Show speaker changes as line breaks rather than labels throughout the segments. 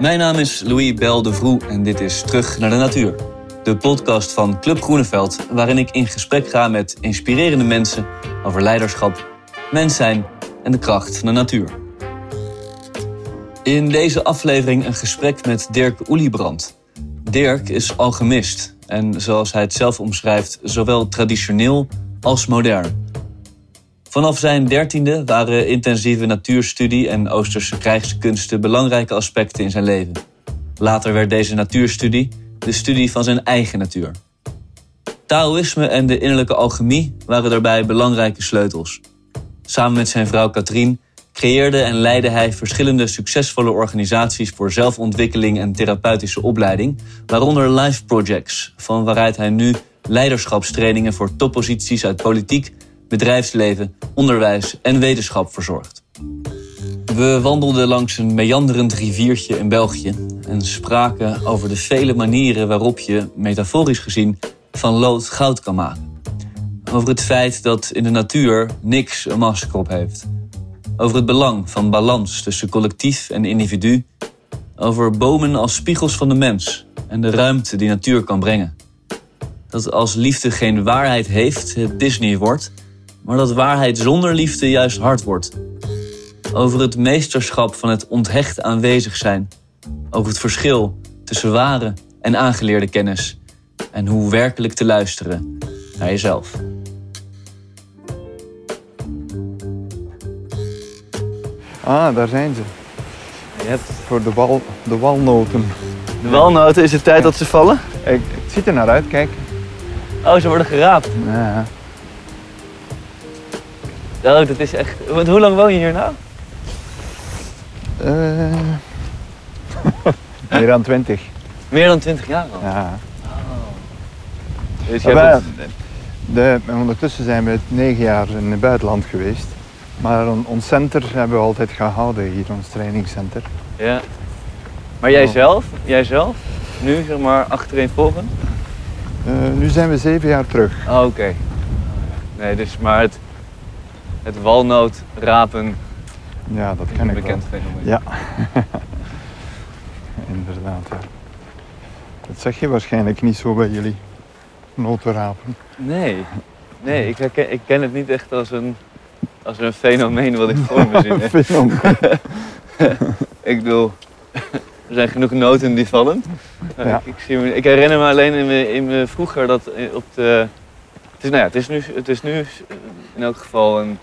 Mijn naam is Louis Bel de Vroe en dit is Terug naar de Natuur. De podcast van Club Groeneveld, waarin ik in gesprek ga met inspirerende mensen over leiderschap, mens zijn en de kracht van de natuur. In deze aflevering een gesprek met Dirk Oeliebrand. Dirk is alchemist en zoals hij het zelf omschrijft, zowel traditioneel als modern. Vanaf zijn dertiende waren intensieve natuurstudie en Oosterse krijgskunsten belangrijke aspecten in zijn leven. Later werd deze natuurstudie de studie van zijn eigen natuur. Taoïsme en de innerlijke alchemie waren daarbij belangrijke sleutels. Samen met zijn vrouw Katrien creëerde en leidde hij verschillende succesvolle organisaties voor zelfontwikkeling en therapeutische opleiding, waaronder Life Projects, van waaruit hij nu leiderschapstrainingen voor topposities uit politiek, bedrijfsleven, onderwijs en wetenschap verzorgt. We wandelden langs een meanderend riviertje in België en spraken over de vele manieren waarop je, metaforisch gezien, van lood goud kan maken. Over het feit dat in de natuur niks een masker op heeft. Over het belang van balans tussen collectief en individu. Over bomen als spiegels van de mens en de ruimte die natuur kan brengen. Dat als liefde geen waarheid heeft, het Disney wordt, maar dat waarheid zonder liefde juist hard wordt. Over het meesterschap van het onthecht aanwezig zijn. Over het verschil tussen ware en aangeleerde kennis. En hoe werkelijk te luisteren naar jezelf.
Ah, daar zijn ze.
Je hebt
Voor de, wal, de walnoten.
de walnoten, is het tijd dat ze vallen?
Ik, het ziet er naar uit, kijk.
Oh, ze worden geraapt.
Ja.
Oh, dat is echt... Want Hoe lang woon je hier nou?
Eh, meer dan twintig.
Meer dan 20 jaar al.
Ja.
Dus je
Maar wij- de, ondertussen zijn we negen jaar in het buitenland geweest. Maar on- ons center hebben we altijd gehouden hier, ons trainingscenter.
het- ja. Maar jij zelf? Jij zelf? Nu, zeg maar, achtereenvolgend?
Eh, nu zijn we zeven jaar terug.
Oh, oké. Nee, dus maar het, het walnootrapen
Ja, dat
is
ken
een
ik
bekend
wel.
fenomeen.
Ja. Inderdaad, ja. Dat zeg je waarschijnlijk niet zo bij jullie. Notenrapen.
Nee, nee ik, herken, ik ken het niet echt als een, als een fenomeen wat ik voor me zie. hè.
Fenomeen.
Ik bedoel, er zijn genoeg noten die vallen.
Ja.
Ik, ik, zie me, ik herinner me alleen in me, in me vroeger dat eh, op de... Het is, nou ja, het is, nu, het is nu in elk geval een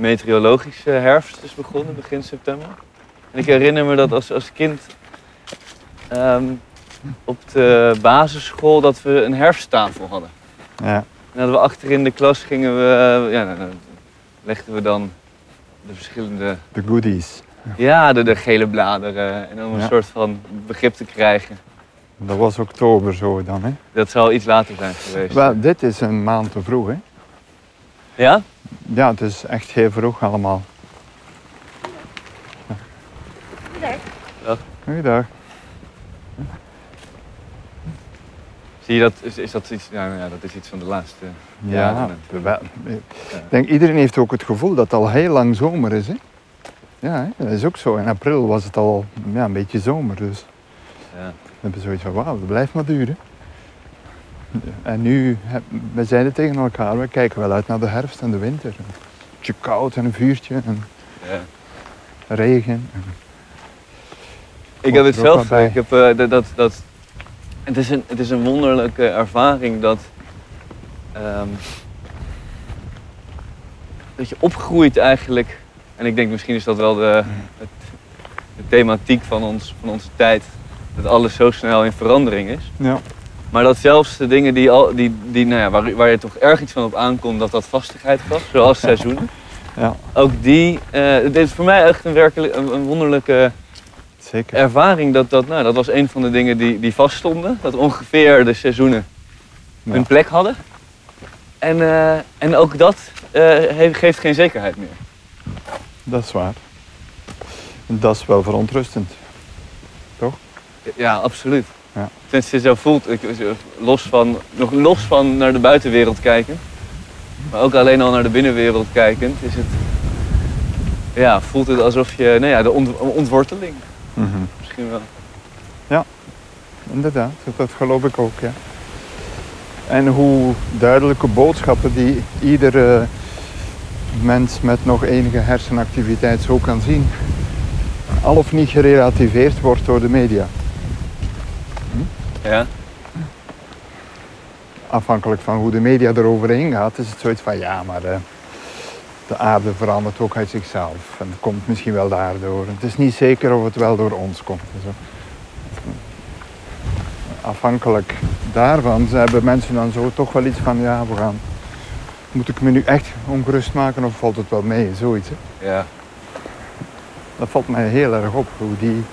meteorologische herfst is begonnen, begin september. En ik herinner me dat als, als kind ehm, op de basisschool dat we een herfsttafel hadden.
Ja.
En dat we achter in de klas gingen we, ja, nou, dan legden we dan de verschillende
De goodies.
ja, de, de gele bladeren. En om een
Ja.
soort van begrip te krijgen.
Dat was oktober zo dan, hè?
Dat zal iets later zijn geweest.
Wel, dit is een maand te vroeg, hè?
Ja?
Ja, het is echt heel vroeg allemaal.
Dag.
Goeiedag.
Zie je dat? Is, is dat iets? Ja, nou ja, dat is iets van de laatste.
Ja,
jaren.
wel, ik denk iedereen heeft ook het gevoel dat het al heel lang zomer is, hè? Ja, hè? dat is ook zo. In april was het al ja, een beetje zomer, dus
Ja.
we hebben zoiets van, wauw, dat blijft maar duren. En nu, we zeiden tegen elkaar, we kijken wel uit naar de herfst en de winter. Een beetje koud en een vuurtje en
Ja.
regen. En-
Ik heb het
er
zelf. Ik heb, eh, dat, dat, dat, het, is een, het is een wonderlijke ervaring dat. ehm, dat je opgroeit eigenlijk. En ik denk misschien is dat wel de, het, de thematiek van, ons, van onze tijd. Dat alles zo snel in verandering is.
Ja,
Maar dat zelfs de dingen die, al, die, die, nou ja, waar, waar je toch erg iets van op aankomt, dat dat vastigheid was, zoals seizoenen.
ja,
Ook die, eh, dit is voor mij echt een, werkelijk, een, wonderlijke
zeker.
ervaring. Dat, dat, nou, dat was een van de dingen die, die vaststonden. Dat ongeveer de seizoenen
Ja.
een plek hadden. En, eh, en ook dat eh, geeft geen zekerheid meer.
Dat is waar. En dat is wel verontrustend.
Ja, absoluut.
Ja.
Tenminste, zo voelt ik, los van, nog los van naar de buitenwereld kijken, maar ook alleen al naar de binnenwereld kijkend, is het, ja, voelt het alsof je, nou ja, de ont- ontworteling.
Mhm.
Misschien wel.
Inderdaad, dat geloof ik ook, ja. En hoe duidelijke boodschappen die iedere mens met nog enige hersenactiviteit zo kan zien, al of niet gerelativeerd wordt door de media.
Ja.
Afhankelijk van hoe de media eroverheen gaat, is het zoiets van ja, maar eh, de aarde verandert ook uit zichzelf. En het komt misschien wel daardoor. Het is niet zeker of het wel door ons komt. zo. Afhankelijk daarvan hebben mensen dan zo toch wel iets van ja, we gaan. Moet ik me nu echt ongerust maken of valt het wel mee? Zoiets. Hè?
Ja.
Dat valt mij heel erg op. Hoe die,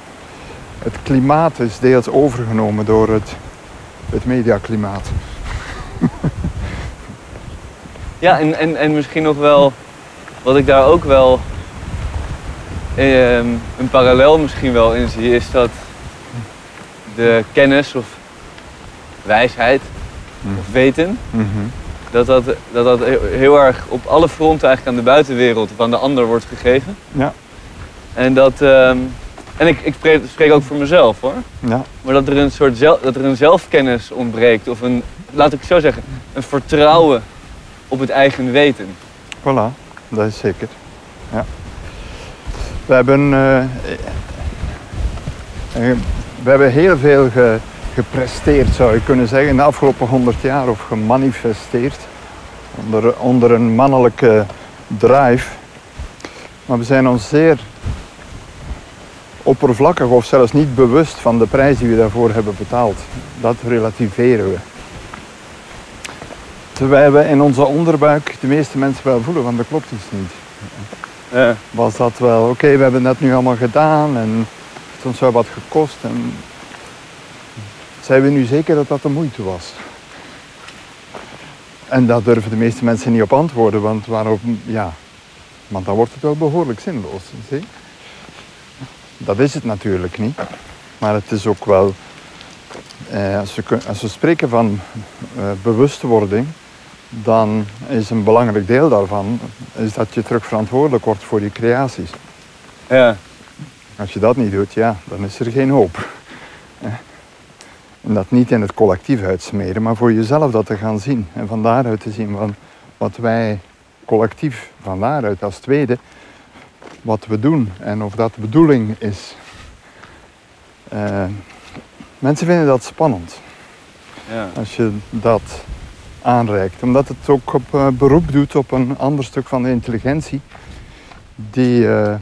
het klimaat is deels overgenomen door het, het mediaklimaat.
Ja, en, en, en misschien nog wel, wat ik daar ook wel ehm, een parallel misschien wel in zie, is dat de kennis of wijsheid of weten, dat dat, dat dat heel erg op alle fronten eigenlijk aan de buitenwereld of aan de ander wordt gegeven.
Ja.
En dat, ehm, en ik, ik spreek, ook voor mezelf hoor,
Ja,
maar dat er een soort zel, dat er een zelfkennis ontbreekt of een, laat ik het zo zeggen, een vertrouwen op het eigen weten.
voilà. Dat is zeker. Ja. We hebben, eh, eh, we hebben heel veel ge- gepresteerd, zou je kunnen zeggen, in de afgelopen honderd jaar of gemanifesteerd. Onder, onder een mannelijke drive. Maar we zijn ons zeer oppervlakkig of zelfs niet bewust van de prijs die we daarvoor hebben betaald. Dat relativeren we. Terwijl we in onze onderbuik de meeste mensen wel voelen, want dat klopt iets niet. Was dat wel, oké, we hebben dat nu allemaal gedaan en het heeft ons wel wat gekost. En zijn we nu zeker dat dat de moeite was? En daar durven de meeste mensen niet op antwoorden, want waarom, ja, want dan wordt het wel behoorlijk zinloos. Zie? Dat is het natuurlijk niet. Maar het is ook wel, eh, als, we, als we spreken van eh, bewustwording, dan is een belangrijk deel daarvan is dat je terug verantwoordelijk wordt voor je creaties.
Ja.
Als je dat niet doet, ja, dan is er geen hoop. Eh. En dat niet in het collectief uitsmeren, maar voor jezelf dat te gaan zien. En van daaruit te zien van wat wij collectief, van daaruit als tweede, wat we doen en of dat de bedoeling is. Eh, mensen vinden dat spannend
Ja.
als je dat aanreikt. Omdat het ook op eh, beroep doet op een ander stuk van de intelligentie die, eh,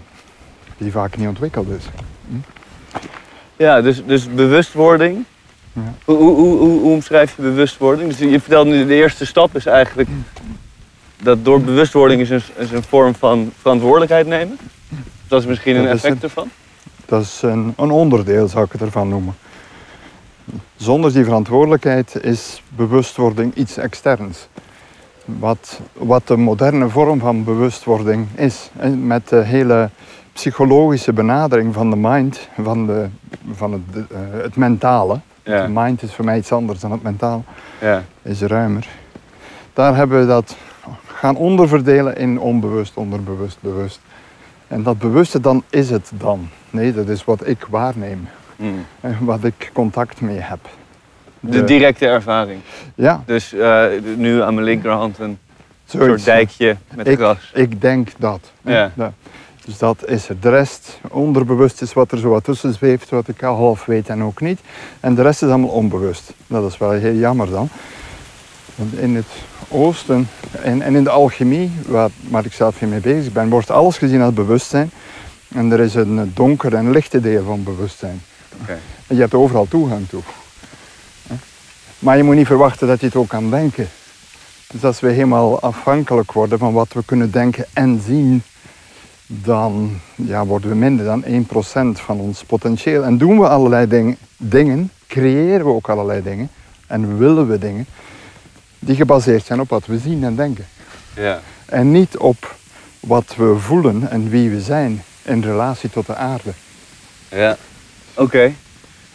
die vaak niet ontwikkeld is.
Ja, dus, dus bewustwording.
Ja.
Hoe, hoe, hoe, hoe, hoe omschrijf je bewustwording? Dus je vertelt nu de eerste stap is eigenlijk dat door bewustwording is een, is een vorm van verantwoordelijkheid nemen. Dat is misschien een
Dat
effect ervan.
Dat is een, een onderdeel, zou ik het ervan noemen. Zonder die verantwoordelijkheid is bewustwording iets externs. Wat, wat de moderne vorm van bewustwording is. En Met de hele psychologische benadering van de mind, van, de, van het, eh, het mentale. De mind is voor mij iets anders dan het mentaal,
ja,
is ruimer. Daar hebben we dat gaan onderverdelen in onbewust, onderbewust, bewust. En dat bewuste dan is het dan. Nee, dat is wat ik waarneem.
Mm.
En wat ik contact mee heb.
De directe ervaring.
Ja,
Dus eh, nu aan mijn linkerhand een
zoiets.
soort dijkje met
Ik-
gras.
Ik denk dat.
Ja.
Ja. Dus dat is het. De rest, onderbewust is wat er zo wat tussen zweeft, wat ik al half weet en ook niet. En de rest is allemaal onbewust. Dat is wel heel jammer dan. Want in het oosten en, en in de alchemie, waar, waar ik zelf mee bezig ben, wordt alles gezien als bewustzijn. En er is een donker en lichte deel van bewustzijn. En je hebt overal toegang toe. Maar je moet niet verwachten dat je het ook kan denken. Dus als we helemaal afhankelijk worden van wat we kunnen denken en zien, dan ja, worden we minder dan 1% van ons potentieel. En doen we allerlei ding- dingen, creëren we ook allerlei dingen en willen we dingen die gebaseerd zijn op wat we zien en denken.
Ja.
En niet op wat we voelen en wie we zijn in relatie tot de aarde.
Ja. Oké.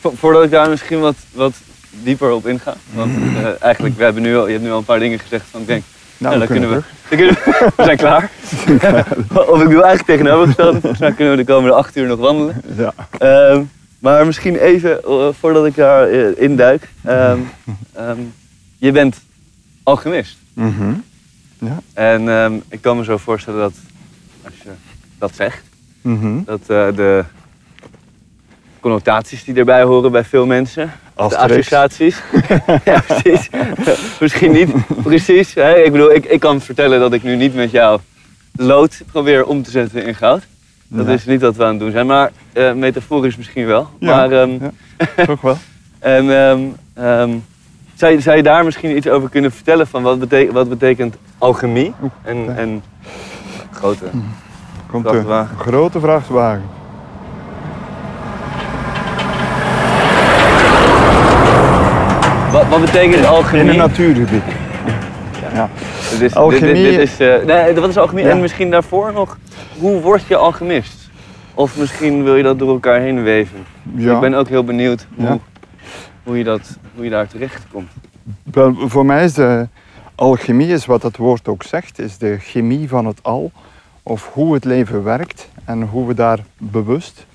Vo- Voordat ik daar misschien wat, wat dieper op inga. Want eh, eigenlijk, we hebben nu al, je hebt nu al een paar dingen gezegd van ik denk,
Nou,
dan
kunnen,
we,
terug.
dan kunnen we, we zijn klaar. of ik doe eigenlijk tegenovergesteld. Volgens mij kunnen we de komende acht uur nog wandelen.
Ja.
Ehm, maar misschien even, eh, voordat ik daar eh, induik. Ehm, ehm, je bent alchemist.
Mhm. ja.
En ehm, ik kan me zo voorstellen dat, als je dat zegt,
Mhm.
dat eh, de connotaties die erbij horen bij veel mensen, de associaties. ja, precies. Misschien niet precies. Hè? Ik bedoel, ik, ik kan vertellen dat ik nu niet met jou lood probeer om te zetten in goud. Dat
Ja.
is niet wat we aan het doen zijn, maar eh, metaforisch misschien wel.
Ja,
Maar, ehm,
ja. Toch wel?
en, ehm, zou, je, zou je daar misschien iets over kunnen vertellen van wat, betekent wat betekent alchemie?
Oeh,
En, en grote.
Komt de
Vrachtwagen.
grote vrachtwagen.
Wat, wat betekent alchemie?
In een natuurgebied. Ja.
Is,
Alchemie-
Dit, dit, dit is, nee, wat is alchemie?
Ja.
En misschien daarvoor nog, hoe word je alchemist? Of misschien wil je dat door elkaar heen weven.
Ja.
Ik ben ook heel benieuwd hoe,
Ja.
Hoe, je, dat, hoe je daar terecht komt.
Wel, voor mij is de alchemie, is wat het woord ook zegt, is de chemie van het al. Of hoe het leven werkt en hoe we daar bewust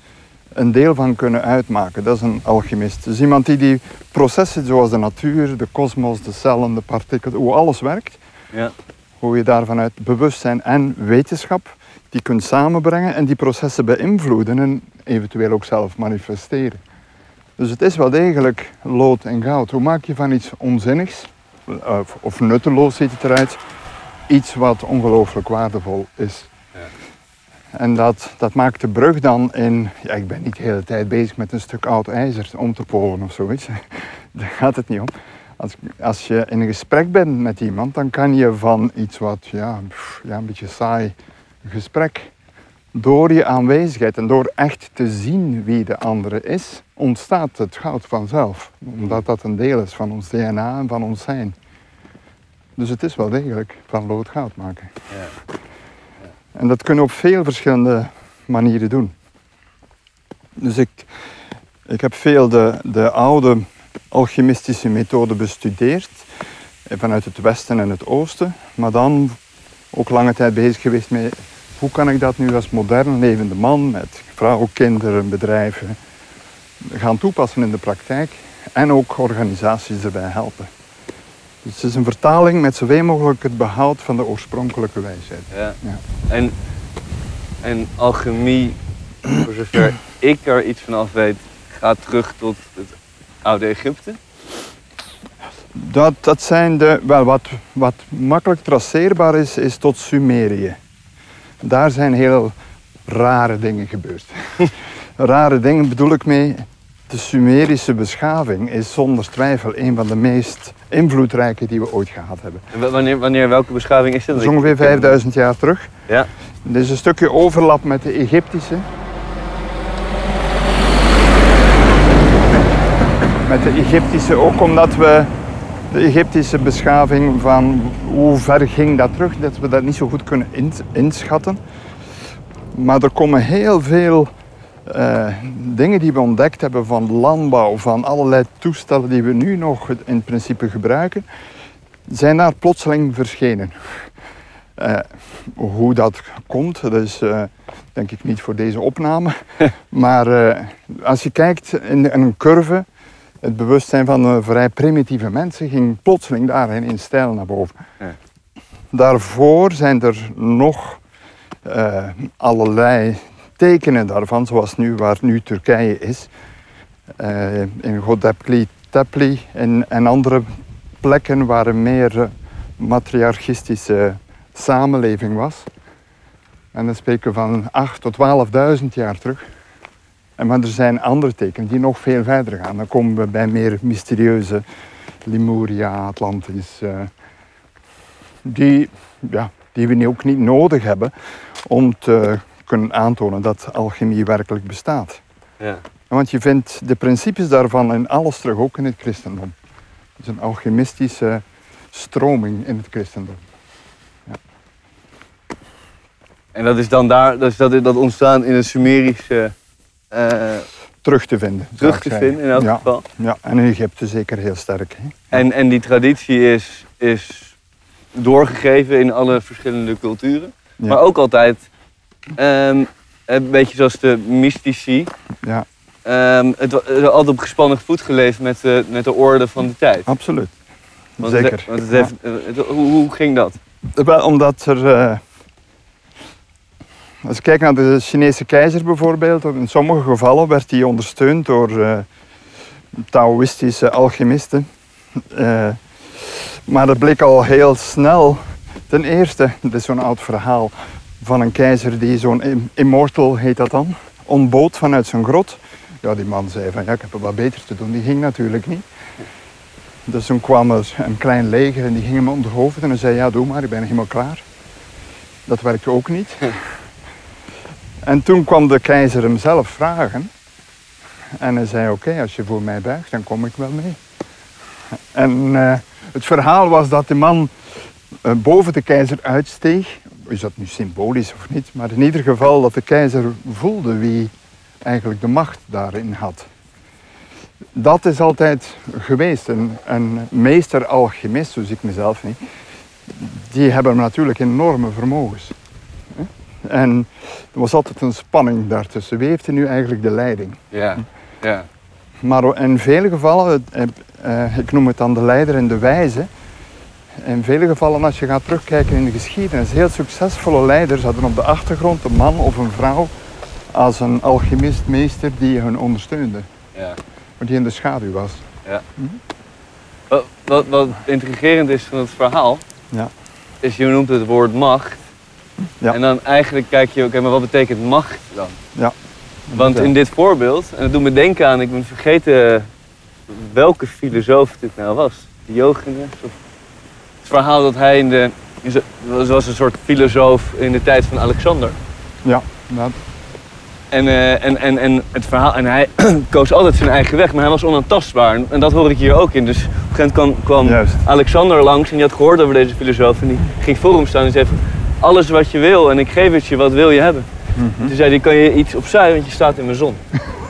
een deel van kunnen uitmaken. Dat is een alchemist. Dus iemand die die processen zoals de natuur, de kosmos, de cellen, de partikelen, hoe alles werkt,
Ja.
hoe je daar vanuit bewustzijn en wetenschap die kunt samenbrengen en die processen beïnvloeden en eventueel ook zelf manifesteren. Dus het is wel degelijk lood en goud. Hoe maak je van iets onzinnigs of, of nutteloos ziet het eruit, iets wat ongelooflijk waardevol is. En dat, dat maakt de brug dan in, ja, ik ben niet de hele tijd bezig met een stuk oud ijzer om te polen of zoiets. Daar gaat het niet om. Als, als je in een gesprek bent met iemand, dan kan je van iets wat ja, pff, ja, een beetje saai gesprek, door je aanwezigheid en door echt te zien wie de andere is, ontstaat het goud vanzelf. Omdat dat een deel is van ons DNA en van ons zijn. Dus het is wel degelijk van lood goud maken.
Ja.
En dat kunnen we op veel verschillende manieren doen. Dus ik, ik heb veel de, de oude alchemistische methode bestudeerd. eh, Vanuit het westen en het oosten. Maar dan ook lange tijd bezig geweest met hoe kan ik dat nu als modern levende man met vrouw, kinderen, bedrijven gaan toepassen in de praktijk. En ook organisaties erbij helpen. Dus het is een vertaling met zoveel mogelijk het behoud van de oorspronkelijke wijsheid.
Ja.
Ja.
En, en alchemie, voor zover ik er iets van af weet, gaat terug tot het oude Egypte.
Dat, dat zijn de, wel wat, wat makkelijk traceerbaar is, is tot Sumerië. Daar zijn heel rare dingen gebeurd. rare dingen bedoel ik mee. De Sumerische beschaving is zonder twijfel een van de meest invloedrijke die we ooit gehad hebben.
En wa- wanneer, wanneer welke beschaving is dit?
Dat is ongeveer 5000 jaar terug.
Ja.
Er is een stukje overlap met de Egyptische. Met de Egyptische ook omdat we de Egyptische beschaving van hoe ver ging dat terug, dat we dat niet zo goed kunnen in- inschatten. Maar er komen heel veel eh, dingen die we ontdekt hebben van landbouw, van allerlei toestellen die we nu nog in principe gebruiken, zijn daar plotseling verschenen. Eh, hoe dat komt, dat is eh, denk ik niet voor deze opname. maar als je kijkt in een curve, het bewustzijn van vrij primitieve mensen ging plotseling daarin in stijl naar boven.
Ja.
Daarvoor zijn er nog allerlei tekenen daarvan, zoals nu waar nu Turkije is. Eh, in Göbekli Tepe en, en andere plekken waar een meer eh, matriarchistische samenleving was. En dan spreken we van 8 tot 12.000 jaar terug. En maar er zijn andere tekenen die nog veel verder gaan. Dan komen we bij meer mysterieuze Lemuria, Atlantis. eh, die, ja, die we nu ook niet nodig hebben om te kunnen aantonen dat alchemie werkelijk bestaat.
Ja.
Want je vindt de principes daarvan in alles terug, ook in het christendom. Het is een alchemistische stroming in het christendom.
En dat is dan daar, dat, is dat, dat ontstaan in het Sumerische eh,
Terug te vinden.
terug te vinden in elk
ja,
geval.
Ja, en in Egypte zeker heel sterk. Hè?
En, en die traditie is, is doorgegeven in alle verschillende culturen.
Ja.
Maar ook altijd ehm, een beetje zoals de mystici.
Ja,
ehm, het, het altijd op gespannen voet geleefd met de, met de orde van de tijd.
absoluut.
Want
Zeker.
Het, want het
Ja.
heeft, eh, het- hoe, hoe ging dat?
Omdat er. eh, als je kijkt naar de Chinese keizer bijvoorbeeld, in sommige gevallen werd hij ondersteund door eh, Taoïstische alchemisten. Maar dat bleek al heel snel. Ten eerste, dit is zo'n oud verhaal van een keizer die zo'n im- immortal, heet dat dan, ontbood vanuit zijn grot. Ja, die man zei van ja, ik heb wat beter te doen. Die ging natuurlijk niet. Dus toen kwam er een klein leger en die ging hem onder hoofd en hij zei ja, doe maar, ik ben helemaal klaar. Dat werkte ook niet. En toen kwam de keizer hem zelf vragen. En hij zei oké, als je voor mij buigt, dan kom ik wel mee. En eh, het verhaal was dat de man eh, boven de keizer uitsteeg. Is dat nu symbolisch of niet? Maar in ieder geval dat de keizer voelde wie eigenlijk de macht daarin had. Dat is altijd geweest. Een, een meester alchemist, zo zie ik mezelf niet. Die hebben natuurlijk enorme vermogens. En er was altijd een spanning daartussen. Wie heeft er nu eigenlijk de leiding?
Ja, ja.
Maar in vele gevallen, eh, ik noem het dan de leider en de wijze. In vele gevallen, als je gaat terugkijken in de geschiedenis, heel succesvolle leiders hadden op de achtergrond een man of een vrouw als een alchemist, meester die hun ondersteunde.
ja.
Maar die in de schaduw was.
Wat, wat, wat intrigerend is van het verhaal,
Ja.
is je noemt het woord macht.
Ja.
En dan eigenlijk kijk je, oké, maar wat betekent macht dan?
Ja.
Want in dit voorbeeld, en dat doet me denken aan, ik ben vergeten welke filosoof dit nou was. Diogenes? Of verhaal dat hij in de, was- een soort filosoof in de tijd van Alexander.
Ja, dat,
En, eh, en, en, en het verhaal, en hij koos altijd zijn eigen weg, maar hij was onaantastbaar. En, dat hoor ik hier ook in. Dus op een gegeven moment kwam,
Juist.
Alexander langs en die had gehoord over deze filosoof. En die ging voor hem staan en zei alles wat je wil en ik geef het je, wat wil je hebben?
Mhm.
Toen zei hij, kan je iets opzij, want je staat in mijn zon.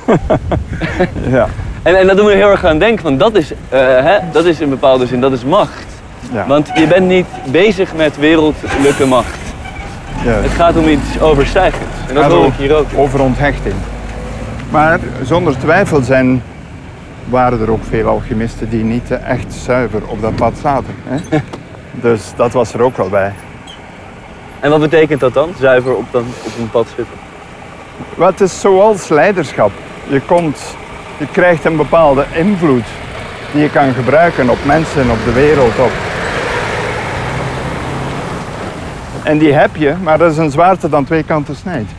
ja,
En, en dat doet me heel erg aan denken, want dat is, eh, hè, dat is in bepaalde zin, dat is macht.
Ja,
Want je bent niet bezig met wereldlijke macht.
juist.
Het gaat om iets overstijgends. En dat hoor ik hier ook.
Over onthechting. Maar zonder twijfel zijn, waren er ook veel alchemisten die niet echt zuiver op dat pad zaten. Hè? dus dat was er ook wel bij.
En wat betekent dat dan, zuiver op, dan, op een pad zitten?
Het is zoals leiderschap. Je, komt, je krijgt een bepaalde invloed die je kan gebruiken op mensen, op de wereld. Op. En die heb je, maar dat is een zwaarte dat aan twee kanten snijdt.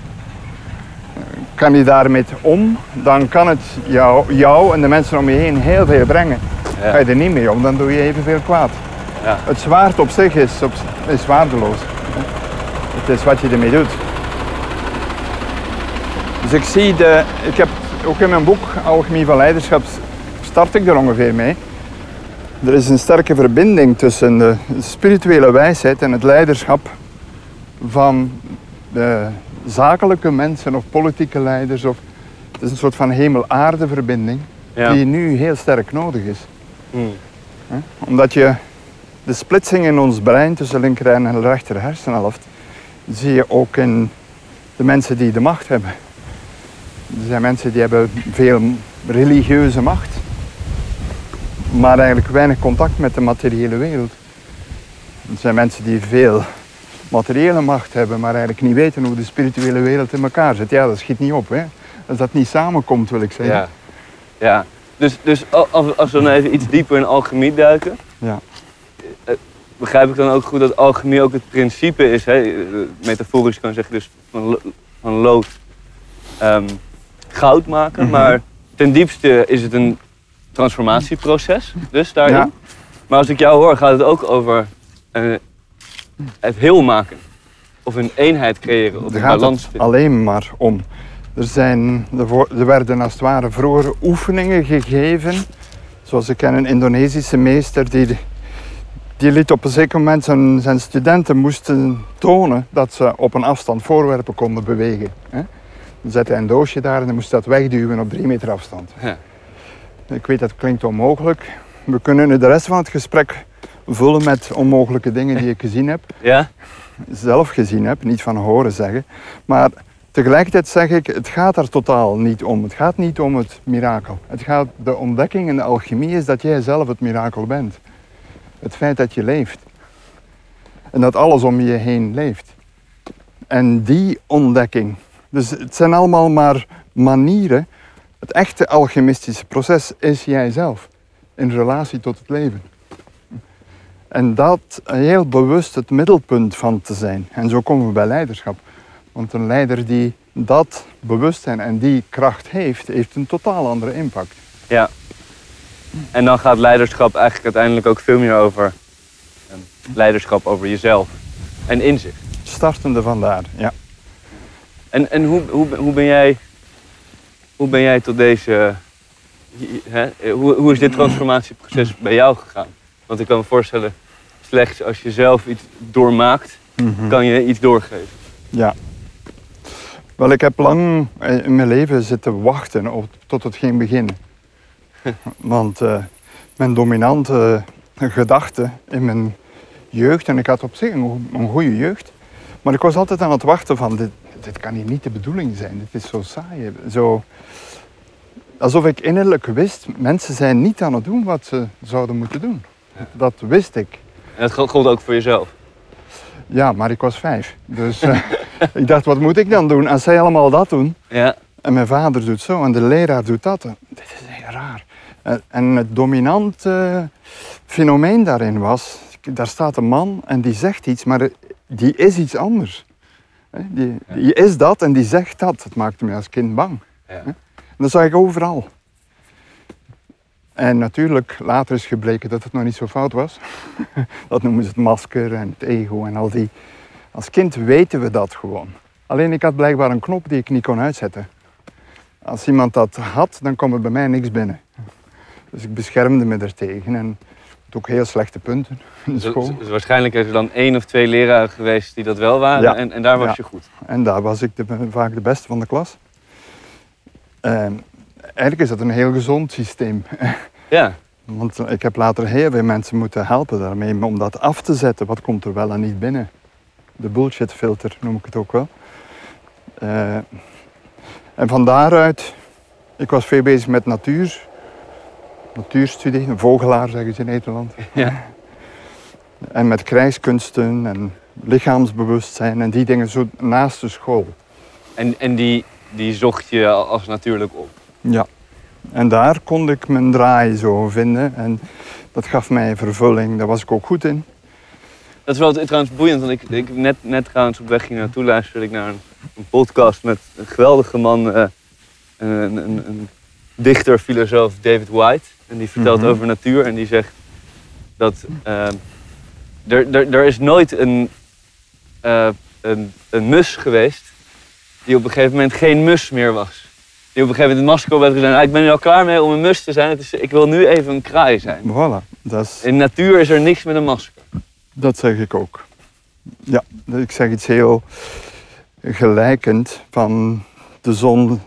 Kan je daarmee om, dan kan het jou, jou en de mensen om je heen heel veel brengen.
Ja.
Ga je er niet mee om, dan doe je evenveel kwaad.
Ja.
Het zwaard op zich is, op, is waardeloos. Het is wat je ermee doet. Dus ik zie de, ik heb ook in mijn boek Alchemie van Leiderschap start ik er ongeveer mee. Er is een sterke verbinding tussen de spirituele wijsheid en het leiderschap van de zakelijke mensen of politieke leiders. Of, het is een soort van hemel-aarde verbinding
Ja.
die nu heel sterk nodig is.
Hmm.
Omdat je de splitsing in ons brein tussen linker en rechter hersenhelft, zie je ook in de mensen die de macht hebben. Er zijn mensen die hebben veel religieuze macht, maar eigenlijk weinig contact met de materiële wereld. Er zijn mensen die veel materiële macht hebben, maar eigenlijk niet weten hoe de spirituele wereld in elkaar zit. Ja, dat schiet niet op. Hè? Als dat niet samenkomt, wil ik zeggen.
Ja. ja. Dus, dus al- als, als we dan even iets dieper in alchemie duiken,
Ja.
begrijp ik dan ook goed dat alchemie ook het principe is, hè, eh, metaforisch kan zeggen, dus van lood ehm, goud maken.
Mhm.
Maar ten diepste is het een transformatieproces, dus daarin.
Ja.
Maar als ik jou hoor, gaat het ook over eh, het heel maken. Of een eenheid creëren, of een
gaat
balans vinden.
alleen maar om. Er, zijn, er, er werden als het ware vroeger oefeningen gegeven. Zoals ik ken een Indonesische meester die, die liet op een zeker moment zijn, zijn studenten moesten tonen dat ze op een afstand voorwerpen konden bewegen. Hè. Dan zette hij een doosje daar en dan moest dat wegduwen op drie meter afstand.
Ja.
Ik weet dat klinkt onmogelijk. We kunnen de rest van het gesprek vullen met onmogelijke dingen die ik gezien heb.
Ja?
Zelf gezien heb, niet van horen zeggen. Maar tegelijkertijd zeg ik, het gaat daar totaal niet om. Het gaat niet om het mirakel. Het gaat, de ontdekking in de alchemie is dat jij zelf het mirakel bent. Het feit dat je leeft. En dat alles om je heen leeft. En die ontdekking. Dus het zijn allemaal maar manieren. Het echte alchemistische proces is jijzelf. In relatie tot het leven. En dat heel bewust het middelpunt van te zijn. En zo komen we bij leiderschap. Want een leider die dat bewustzijn en die kracht heeft, heeft een totaal andere impact.
Ja. En dan gaat leiderschap eigenlijk uiteindelijk ook veel meer over leiderschap over jezelf en inzicht.
Startende vandaar, ja.
En, en hoe, hoe, hoe, ben jij, hoe ben jij tot deze. Hè, hoe, hoe is dit transformatieproces bij jou gegaan? Want ik kan me voorstellen, slechts als je zelf iets doormaakt,
Mhm.
kan je iets doorgeven.
Ja. Wel, ik heb lang in mijn leven zitten wachten op, tot het ging beginnen. Want eh, mijn dominante gedachte in mijn jeugd, en ik had op zich een, een goede jeugd, maar ik was altijd aan het wachten van, dit, dit kan hier niet de bedoeling zijn, dit is zo saai. Zo, alsof ik innerlijk wist, mensen zijn niet aan het doen wat ze zouden moeten doen. Dat wist ik.
En dat gold ook voor jezelf.
Ja, maar ik was vijf. Dus eh, ik dacht, wat moet ik dan doen? Als zij allemaal dat doen,
Ja.
en mijn vader doet zo en de leraar doet dat. Dit is heel raar. En- En het dominante fenomeen daarin was, daar staat een man en die zegt iets, maar die is iets anders. Die, die is dat en die zegt dat. Het maakte me als kind bang.
Ja.
En dat zag ik overal. En natuurlijk, later is gebleken dat het nog niet zo fout was. Dat noemen ze het masker en het ego en al die. Als kind weten we dat gewoon. Alleen ik had blijkbaar een knop die ik niet kon uitzetten. Als iemand dat had, dan kwam er bij mij niks binnen. Dus ik beschermde me ertegen en ook heel slechte punten in de school.
dus waarschijnlijk is er dan één of twee leraren geweest die dat wel waren
Ja.
en, en daar was
Ja.
je goed.
En daar was ik de, vaak de beste van de klas. En eigenlijk is dat een heel gezond systeem.
Ja.
Want ik heb later heel veel mensen moeten helpen daarmee om dat af te zetten. Wat komt er wel en niet binnen? De bullshit filter noem ik het ook wel. Eh, en van daaruit, ik was veel bezig met natuur. Natuurstudie, een vogelaar zeggen ze in Nederland.
Ja.
En met krijgskunsten en lichaamsbewustzijn en die dingen zo naast de school.
En, en die, die zocht je als natuurlijk op.
Ja. En daar kon ik mijn draai zo vinden. En dat gaf mij vervulling. Daar was ik ook goed in.
Dat is wel trouwens boeiend, want ik, ik net, net trouwens op weg hier naartoe luisterde ik naar een, een podcast met een geweldige man, eh, een, een dichter, filosoof, David White. En die vertelt
Mhm.
over natuur en die zegt dat eh, er, er, er is nooit een, eh, een, een mus geweest die op een gegeven moment geen mus meer was. Die op een gegeven moment het masker heeft gezegd, "Ah, ik ben er al klaar mee om een mus te zijn, het is, ik wil nu even een kraai zijn.
Voilà. Dat, is,
In natuur is er niks met een masker.
dat zeg ik ook. Ja, ik zeg iets heel gelijkend van de zon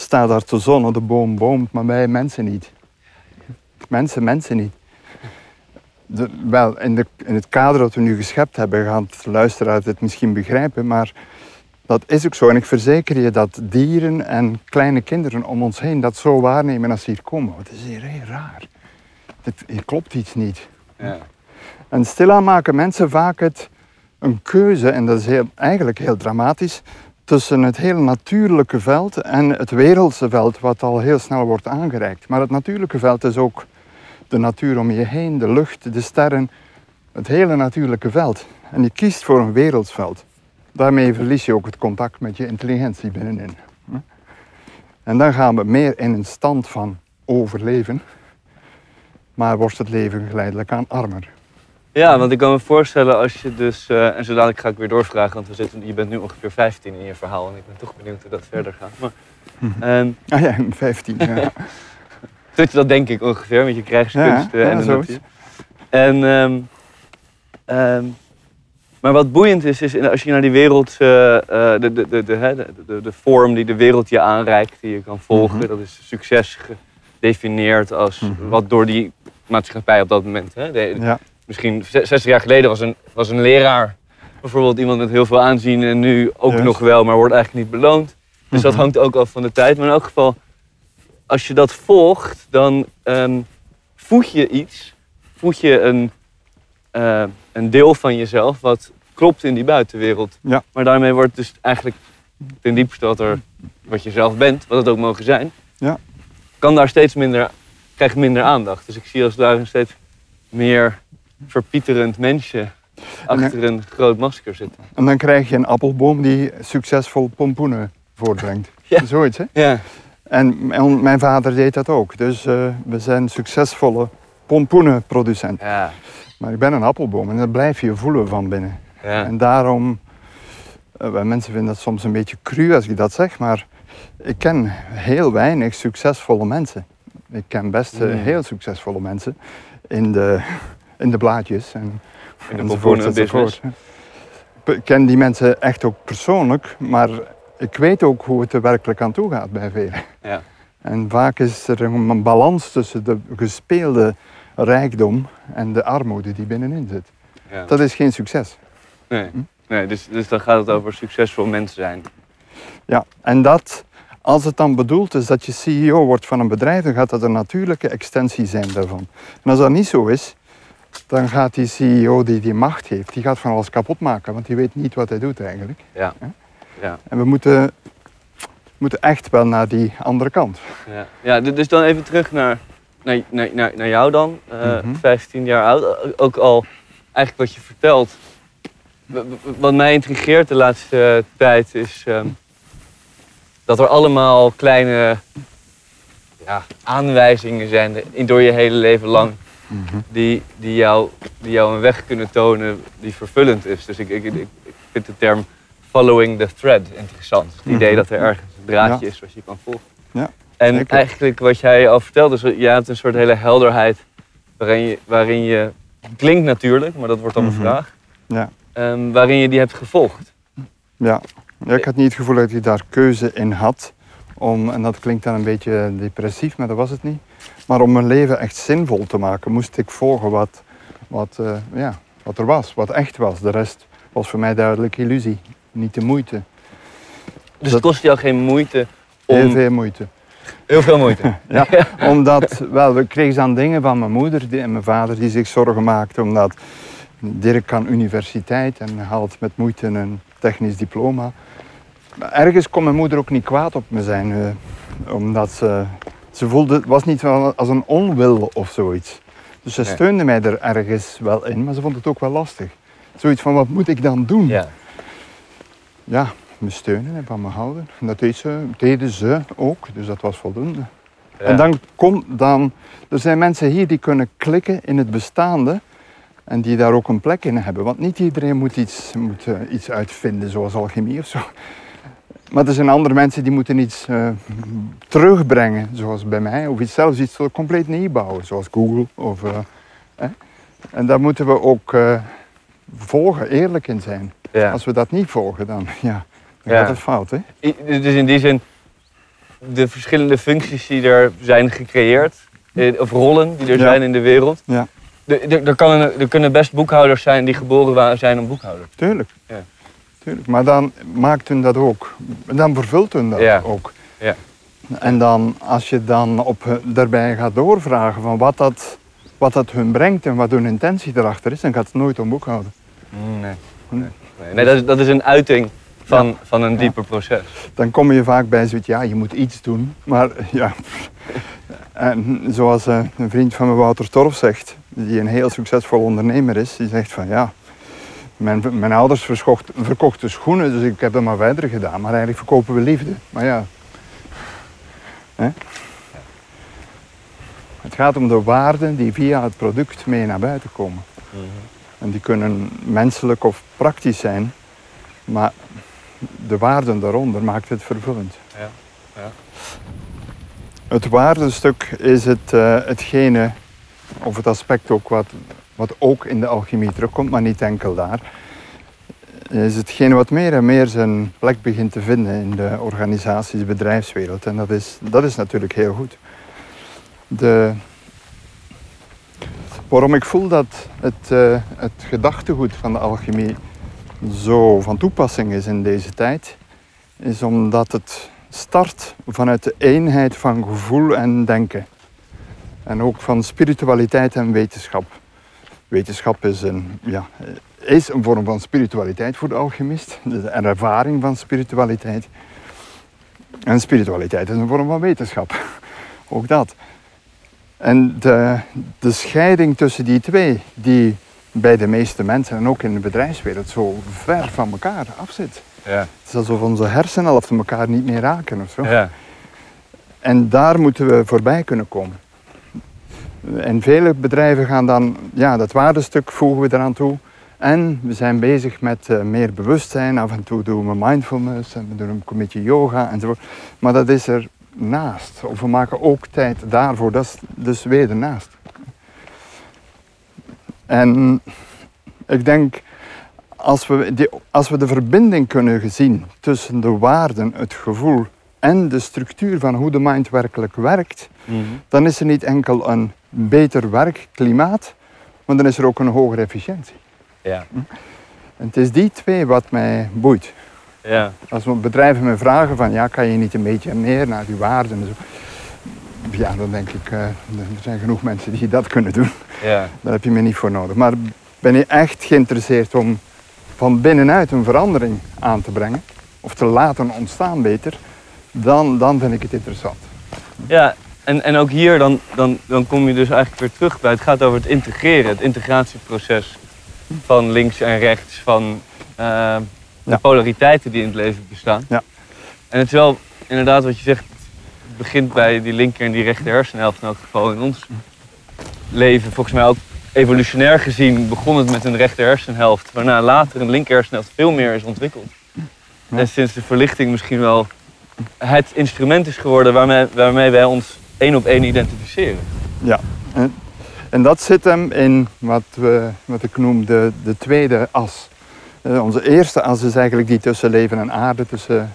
staat daar te zonnen, de boom boomt, maar wij mensen niet. Mensen, mensen niet. De, wel, in, de, in het kader dat we nu geschept hebben, gaan de luisteraars dit misschien begrijpen, maar dat is ook zo. En ik verzeker je dat dieren en kleine kinderen om ons heen dat zo waarnemen als ze hier komen. Het is hier heel raar. Dit, hier klopt iets niet.
Ja.
En stilaan maken mensen vaak het een keuze, en dat is heel, eigenlijk heel dramatisch, tussen het heel natuurlijke veld en het wereldse veld, wat al heel snel wordt aangereikt. Maar het natuurlijke veld is ook de natuur om je heen, de lucht, de sterren, het hele natuurlijke veld. En je kiest voor een wereldsveld. Daarmee verlies je ook het contact met je intelligentie binnenin. En dan gaan we meer in een stand van overleven, maar wordt het leven geleidelijk aan armer.
Ja, want ik kan me voorstellen als je dus... eh, en zo dadelijk ga ik weer doorvragen, want we zitten, je bent nu ongeveer 15 in je verhaal. En ik ben toch benieuwd hoe dat verder gaat. Maar, ehm,
Ah ja, 15. Ja.
dat, dat denk ik ongeveer, met je krijgskunst
Ja, ja,
en de natuur. En, ehm, ehm, maar wat boeiend is, is als je naar die wereld... eh, de, de, de, de, de, de, de vorm die de wereld je aanreikt, die je kan volgen.
Mhm.
Dat is succes gedefinieerd als
Mhm.
wat door die maatschappij op dat moment... Hè, de,
ja.
Misschien 60 jaar geleden was een, was een leraar bijvoorbeeld iemand met heel veel aanzien en nu ook nog wel, maar wordt eigenlijk niet beloond. Dus dat
Mhm.
hangt ook af van de tijd. Maar in elk geval, als je dat volgt, dan ehm, voed je iets. Voed je een, eh, een deel van jezelf wat klopt in die buitenwereld.
Ja.
Maar daarmee wordt dus eigenlijk ten diepste wat, er, wat je zelf bent, wat het ook mogen zijn,
Ja.
kan daar steeds minder, krijgt minder aandacht. Dus ik zie als daar steeds meer verpieterend mensje achter een groot masker zitten.
En dan krijg je een appelboom die succesvol pompoenen voortbrengt.
Ja.
Zoiets, hè?
Ja.
En mijn- vader deed dat ook. Dus eh, we zijn succesvolle pompoenenproducent.
Ja.
Maar ik ben een appelboom en dat blijf je voelen van binnen.
ja.
En daarom, wij mensen vinden dat soms een beetje cru als ik dat zeg, maar ik ken heel weinig succesvolle mensen. Ik ken best eh,
Mm.
heel succesvolle mensen in de, in de blaadjes en
In de
enzovoort, enzovoort. Ik ken die mensen echt ook persoonlijk, maar ik weet ook hoe het er werkelijk aan toe gaat bij velen.
Ja.
En vaak is er een balans tussen de gespeelde rijkdom en de armoede die binnenin zit.
Ja.
Dat is geen succes.
Nee, nee dus, dus dan gaat het over succesvol mens zijn.
Ja, en dat, als het dan bedoeld is dat je CEO wordt van een bedrijf, dan gaat dat een natuurlijke extensie zijn daarvan. En als dat niet zo is, dan gaat die CEO die die macht heeft, die gaat van alles kapot maken, want die weet niet wat hij doet eigenlijk.
Ja. Ja.
En we moeten, moeten echt wel naar die andere kant.
Ja, ja dus dan even terug naar, naar, naar, naar, jou dan. Eh,
Mhm.
15 jaar oud. Ook al eigenlijk wat je vertelt. Wat mij intrigeert de laatste tijd is ehm, dat er allemaal kleine ja, aanwijzingen zijn in, door je hele leven lang. Die, die, jou, die jou een weg kunnen tonen die vervullend is. Dus ik, ik, ik, ik vind de term following the thread interessant. Het idee
Mhm.
dat er ergens een draadje
Ja.
is wat je kan volgen.
Ja,
En
zeker.
eigenlijk wat jij al vertelde, is, je hebt een soort hele helderheid waarin je, waarin je klinkt natuurlijk, maar dat wordt dan
Mhm.
een vraag,
Ja.
ehm, waarin je die hebt gevolgd.
Ja. ja, ik had niet het gevoel dat ik daar keuze in had. Om, en dat klinkt dan een beetje depressief, maar dat was het niet. Maar om mijn leven echt zinvol te maken, moest ik volgen wat, wat, eh, ja, wat er was, wat echt was. De rest was voor mij duidelijk illusie, niet de moeite.
Dus het kost jou geen moeite om...
Heel veel moeite.
Heel veel moeite.
Ja, omdat, wel, we kregen dan dingen van mijn moeder en mijn vader die zich zorgen maakten. Omdat Dirk kan universiteit en haalt met moeite een technisch diploma. Maar ergens kon mijn moeder ook niet kwaad op me zijn. eh, omdat ze, ze voelde, het was niet als een onwil of zoiets. Dus ze
Nee.
steunde mij er ergens wel in, maar ze vond het ook wel lastig. Zoiets van, wat moet ik dan doen?
Ja.
ja, me steunen en van me houden. En dat deed ze, deden ze ook, dus dat was voldoende.
Ja.
En dan komt dan, er zijn mensen hier die kunnen klikken in het bestaande en die daar ook een plek in hebben. Want niet iedereen moet iets, moet, eh, iets uitvinden, zoals alchemie of zo. Maar er zijn andere mensen die moeten iets eh, terugbrengen, zoals bij mij, of iets, zelfs iets compleet nieuw bouwen, zoals Google. Of, eh. En daar moeten we ook eh, volgen, eerlijk in zijn.
Ja.
Als we dat niet volgen, dan, ja, dan
Ja.
gaat het fout. Hè?
I- Dus in die zin, de verschillende functies die er zijn gecreëerd, of rollen die er
Ja.
zijn in de wereld.
Ja.
Er, kan er kunnen best boekhouders zijn die geboren zijn om boekhouder.
Tuurlijk.
Ja.
Tuurlijk. Maar dan maakt hun dat ook. Dan vervult hun dat
Ja.
ook.
Ja.
En dan, als je dan op, daarbij gaat doorvragen van wat dat, wat dat hun brengt en wat hun intentie erachter is, dan gaat het nooit om boekhouden.
Nee. Nee, nee dat, is, dat is een uiting van, van een dieper proces.
Dan kom je vaak bij zoiets, ja, je moet iets doen. Maar ja, en zoals eh, een vriend van me, Wouter Torf, zegt, die een heel succesvol ondernemer is, die zegt van ja, mijn, mijn ouders verkocht, verkochten schoenen, dus ik heb dat maar verder gedaan. Maar eigenlijk verkopen we liefde. Maar ja. Hè? Het gaat om de waarden die via het product mee naar buiten komen. En die kunnen menselijk of praktisch zijn, maar de waarden daaronder maakt het vervullend.
Ja, ja.
Het waardestuk is het, eh, hetgene, of het aspect ook wat, wat ook in de alchemie terugkomt, maar niet enkel daar. Is hetgene wat meer en meer zijn plek begint te vinden in de organisaties, bedrijfswereld. En dat is, dat is natuurlijk heel goed. De, Waarom ik voel dat het, uh, het gedachtegoed van de alchemie zo van toepassing is in deze tijd, is omdat het start vanuit de eenheid van gevoel en denken. En ook van spiritualiteit en wetenschap. Wetenschap is een, ja, is een vorm van spiritualiteit voor de alchemist, een ervaring van spiritualiteit. En spiritualiteit is een vorm van wetenschap, ook dat. En de, de scheiding tussen die twee, die bij de meeste mensen en ook in de bedrijfswereld zo ver van elkaar afzit. Ja. Het is alsof onze hersenhelften elkaar niet meer raken of zo. Ja. En daar moeten we voorbij kunnen komen. En vele bedrijven gaan dan, ja, dat waardestuk voegen we eraan toe. En we zijn bezig met uh, meer bewustzijn. Af en toe doen we mindfulness en we doen een beetje yoga enzovoort. Maar dat is er naast. Of we maken ook tijd daarvoor. Dat is dus weer ernaast. En ik denk, als we, die, als we de verbinding kunnen zien tussen de waarden, het gevoel en de structuur van hoe de mind werkelijk werkt, mhm. dan is er niet enkel een beter werkklimaat, maar dan is er ook een hogere efficiëntie. Ja. Hm? En het is die twee wat mij boeit. Ja. Als bedrijven me vragen van, ja, kan je niet een beetje meer naar die waarden en zo. Ja, dan denk ik, uh, er zijn genoeg mensen die dat kunnen doen. Ja. Daar heb je me niet voor nodig. Maar ben je echt geïnteresseerd om van binnenuit een verandering aan te brengen, of te laten ontstaan beter, dan, dan vind ik het interessant.
Ja, en, en ook hier dan, dan, dan kom je dus eigenlijk weer terug bij, het gaat over het integreren, het integratieproces van links en rechts, van uh, de polariteiten die in het leven bestaan. Ja. En het is wel inderdaad wat je zegt, het begint bij die linker en die rechter hersenhelft in elk geval in ons leven. Volgens mij ook evolutionair gezien begon het met een rechter hersenhelft, waarna later een linker hersenhelft veel meer is ontwikkeld. En sinds de verlichting misschien wel het instrument is geworden waarmee, waarmee wij ons één op één identificeren.
Ja, en, en dat zit hem in wat, we, wat ik noem de, de tweede as. Eh, onze eerste as is eigenlijk die tussen leven en aarde, tussen,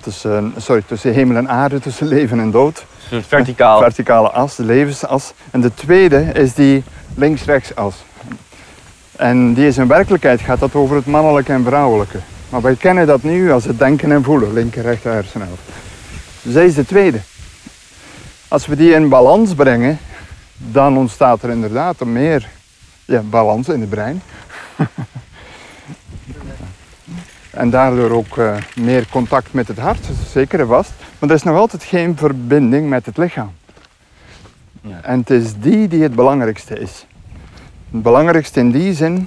tussen, sorry, tussen hemel en aarde, tussen leven en dood.
Dus verticaal.
Verticale as, de levensas. En de tweede is die links-rechts as. En die is in werkelijkheid gaat dat over het mannelijke en vrouwelijke. Maar wij kennen dat nu als het denken en voelen, linker, rechter hersenhelft. Zij is de tweede. Als we die in balans brengen, dan ontstaat er inderdaad een meer ja, balans in het brein. en daardoor ook uh, meer contact met het hart, zeker en vast. Maar er is nog altijd geen verbinding met het lichaam. Ja. En het is die die het belangrijkste is. Het belangrijkste in die zin,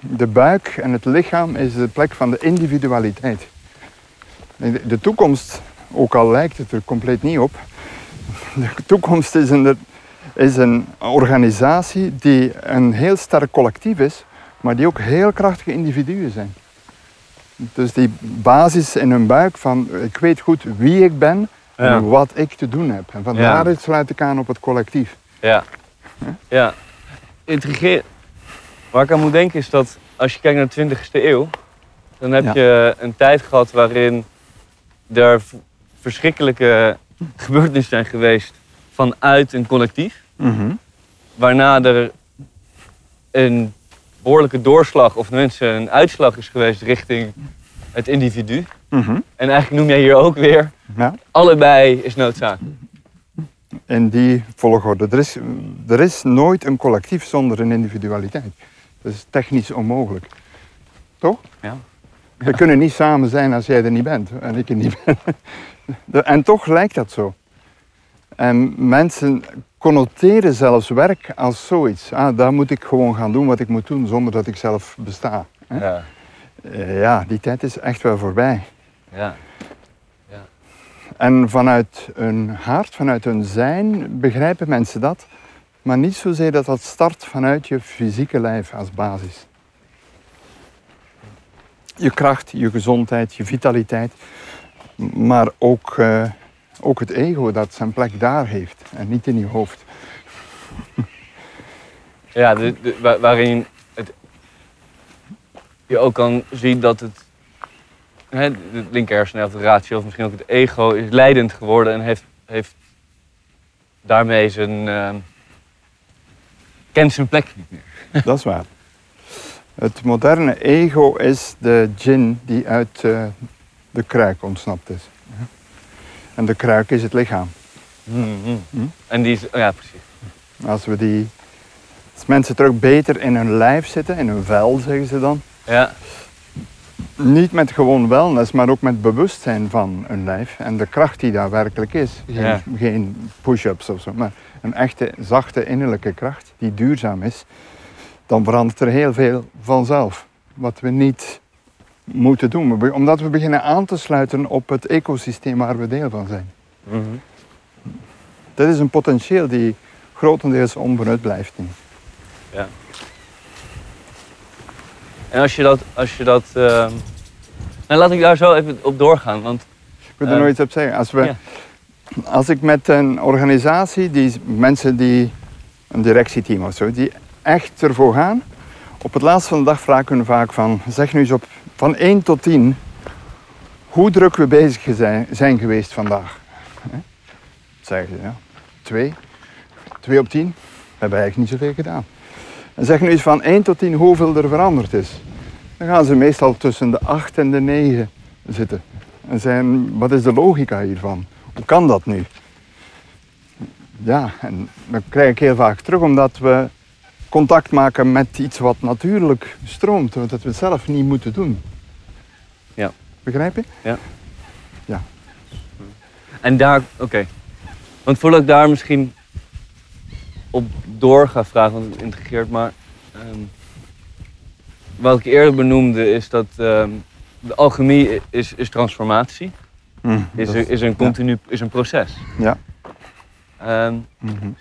de buik en het lichaam is de plek van de individualiteit. De toekomst, ook al lijkt het er compleet niet op, de toekomst is een, is een organisatie die een heel sterk collectief is, maar die ook heel krachtige individuen zijn. Dus die basis in hun buik van ik weet goed wie ik ben en wat ik te doen heb. En van daaruit sluit ik aan op het collectief.
Ja. Ja. Intrigeer. Waar ik aan moet denken is dat als je kijkt naar de 20e eeuw, dan heb je een tijd gehad waarin er verschrikkelijke gebeurtenissen zijn geweest vanuit een collectief. Mhm. Waarna er een behoorlijke doorslag, of mensen een uitslag is geweest richting het individu. Mhm. En eigenlijk noem jij hier ook weer, ja. allebei is noodzakelijk.
In die volgorde. Er is, er is nooit een collectief zonder een individualiteit. Dat is technisch onmogelijk. Toch? Ja. We kunnen niet samen zijn als jij er niet bent en ik er niet ben. En toch lijkt dat zo. En mensen connoteren zelfs werk als zoiets. Ah, daar moet ik gewoon gaan doen wat ik moet doen zonder dat ik zelf besta. Ja. Eh, ja, die tijd is echt wel voorbij. Ja. ja. En vanuit hun hart, vanuit hun zijn, begrijpen mensen dat. Maar niet zozeer dat dat start vanuit je fysieke lijf als basis. Je kracht, je gezondheid, je vitaliteit. Maar ook, uh, ook het ego dat zijn plek daar heeft en niet in je hoofd.
Ja, de, de, waarin het, je ook kan zien dat het, hè, de linker hersenhelft, de ratio of misschien ook het ego is leidend geworden en heeft, heeft daarmee zijn, uh, kent zijn plek niet meer.
Dat is waar. Het moderne ego is de djinn die uit uh, de kruik ontsnapt is. En de kruik is het lichaam.
Mm-hmm. Hm? En die is, ja, precies.
Als we die, als mensen terug beter in hun lijf zitten, in hun vel zeggen ze dan.
Ja.
Niet met gewoon wellness, maar ook met bewustzijn van hun lijf en de kracht die daar werkelijk is. Geen, geen push-ups of zo, maar een echte zachte innerlijke kracht die duurzaam is. Dan verandert er heel veel vanzelf. Wat we niet moeten doen, omdat we beginnen aan te sluiten op het ecosysteem waar we deel van zijn. Mm Dat is een potentieel die grotendeels onbenut blijft nu.
Ja. En als je dat, als je dat uh... nou laat ik daar zo even op doorgaan, want...
Ik wil er uh, nog iets op zeggen. Als, we, als ik met een organisatie, die mensen die, een directieteam of zo, die echt ervoor gaan, op het laatste van de dag vragen we vaak van, zeg nu eens op van 1 tot 10 hoe druk we bezig zijn, zijn geweest vandaag. Zeggen ze, ja. 2. 2 op 10. We hebben eigenlijk niet zoveel gedaan. En zeg nu eens van 1 tot 10 hoeveel er veranderd is. Dan gaan ze meestal tussen de 8 en de 9 zitten. En zijn, wat is de logica hiervan? Hoe kan dat nu? Ja, en dat krijg ik heel vaak terug omdat we contact maken met iets wat natuurlijk stroomt, dat we het zelf niet moeten doen. Begrijp je?
Ja.
Ja.
En daar, oké. Want voordat ik daar misschien op door ga vragen, want het integreert, maar um, wat ik eerder benoemde is dat um, de alchemie is, is transformatie. Mm, is, is een continu, is een proces.
Ja.
Um, mm -hmm.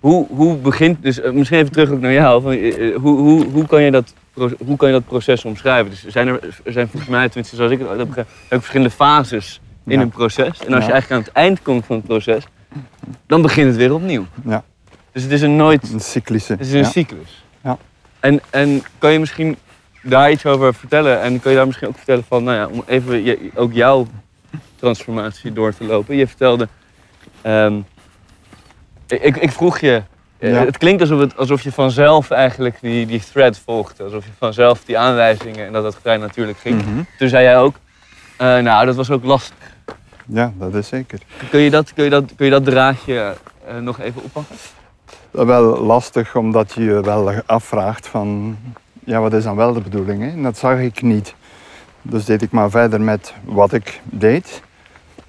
Hoe, hoe begint, dus eh, misschien even terug ook naar jou, van, eh, eh, hoe, hoe, hoe, kan je dat, hoe kan je dat proces omschrijven? Dus zijn er, er zijn volgens mij, tenminste zoals ik het heb begrepen, verschillende fases in een proces. En als je eigenlijk aan het eind komt van het proces, dan begint het weer opnieuw.
Ja.
Dus het is een nooit...
Een cyclische.
Het is een cyclus.
Ja.
En, en kan je misschien daar iets over vertellen? En kan je daar misschien ook vertellen van, nou ja, om even je, ook jouw transformatie door te lopen. Je vertelde, um, ik, ik vroeg je, eh, het klinkt alsof, het, alsof je vanzelf eigenlijk die, die thread volgde. Alsof je vanzelf die aanwijzingen en dat dat vrij natuurlijk ging. Mhm. Toen zei jij ook, uh, nou dat was ook lastig.
Ja, dat is zeker.
Kun je dat, kun je dat, kun je dat draadje uh, nog even oppakken?
Wel lastig, omdat je je wel afvraagt van, ja wat is dan wel de bedoeling? Hè? En dat zag ik niet. Dus deed ik maar verder met wat ik deed.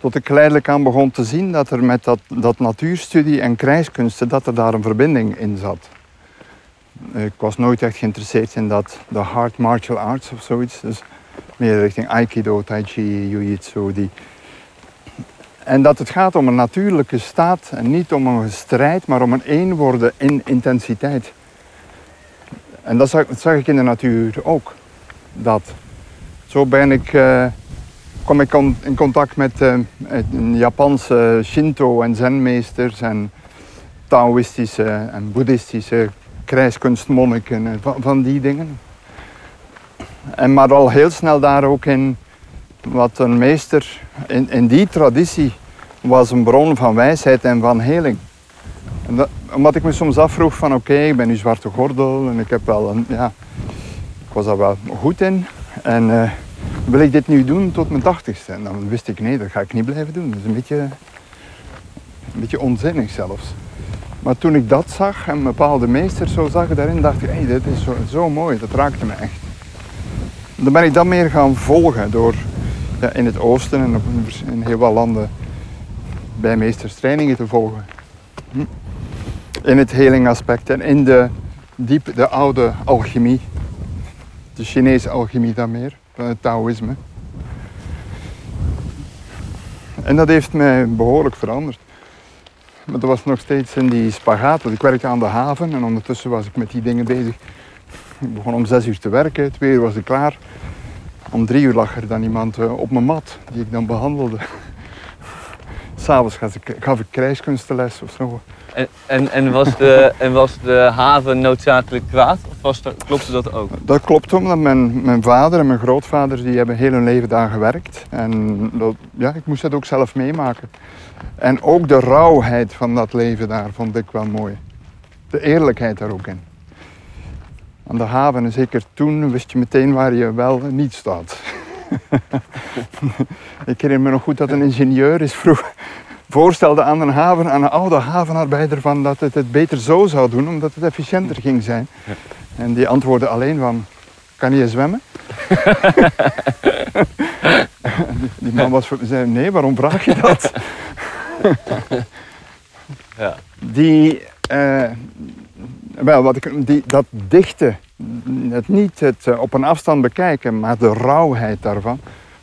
Tot ik geleidelijk aan begon te zien dat er met dat, dat natuurstudie en krijgskunsten, dat er daar een verbinding in zat. Ik was nooit echt geïnteresseerd in dat, de hard martial arts of zoiets. Dus meer richting Aikido, Tai Chi, Jiu-Jitsu. Die. En dat het gaat om een natuurlijke staat en niet om een strijd, maar om een één worden in intensiteit. En dat zag, ik in de natuur ook. Dat. Zo ben ik... Uh, kwam ik in contact met uh, Japanse Shinto- en Zenmeesters en Taoïstische en Boeddhistische krijgskunstmonniken en van, die dingen. En maar al heel snel daar ook in wat een meester in, in die traditie was een bron van wijsheid en van heling. En dat, omdat ik me soms afvroeg van oké, ik ben nu zwarte gordel en ik heb wel een, ja, ik was daar wel goed in. En uh, wil ik dit nu doen tot mijn tachtigste? En dan wist ik, nee, dat ga ik niet blijven doen. Dat is een beetje, een beetje onzinnig zelfs. Maar toen ik dat zag en bepaalde meesters zo zag daarin, dacht ik, hé, hey, dit is zo, mooi, dat raakte me echt. Dan ben ik dat meer gaan volgen door ja, in het oosten en in heel wat landen bij meesters trainingen te volgen. Hm. In het heling aspect en in de, diep, de oude alchemie. De Chinese alchemie dan meer het Taoïsme. En dat heeft mij behoorlijk veranderd. Maar dat was nog steeds in die spagaat. Ik werkte aan de haven en ondertussen was ik met die dingen bezig. Ik begon om zes uur te werken, twee uur was ik klaar. Om drie uur lag er dan iemand eh, op mijn mat die ik dan behandelde. S'avonds gaf ik krijgskunstenles of zo.
En, en, en, was de, en was de haven noodzakelijk kwaad? Of was er, klopte dat ook?
Dat klopt omdat mijn, mijn vader en mijn grootvader die hebben heel hun leven daar gewerkt. En dat, ja, ik moest dat ook zelf meemaken. En ook de rauwheid van dat leven daar vond ik wel mooi. de eerlijkheid daar ook in. Aan de haven, en zeker toen, wist je meteen waar je wel en niet staat. ik herinner me nog goed dat een ingenieur is vroeg voorstelde aan een haven, aan een oude havenarbeider, van dat het het beter zo zou doen, omdat het efficiënter ging zijn. En die antwoordde alleen van, kan je zwemmen? die man was, zei, nee, waarom vraag je dat?
ja.
Die, uh, wel, wat ik, die, dat dichte, het niet het uh, op een afstand bekijken, maar de rauwheid daarvan,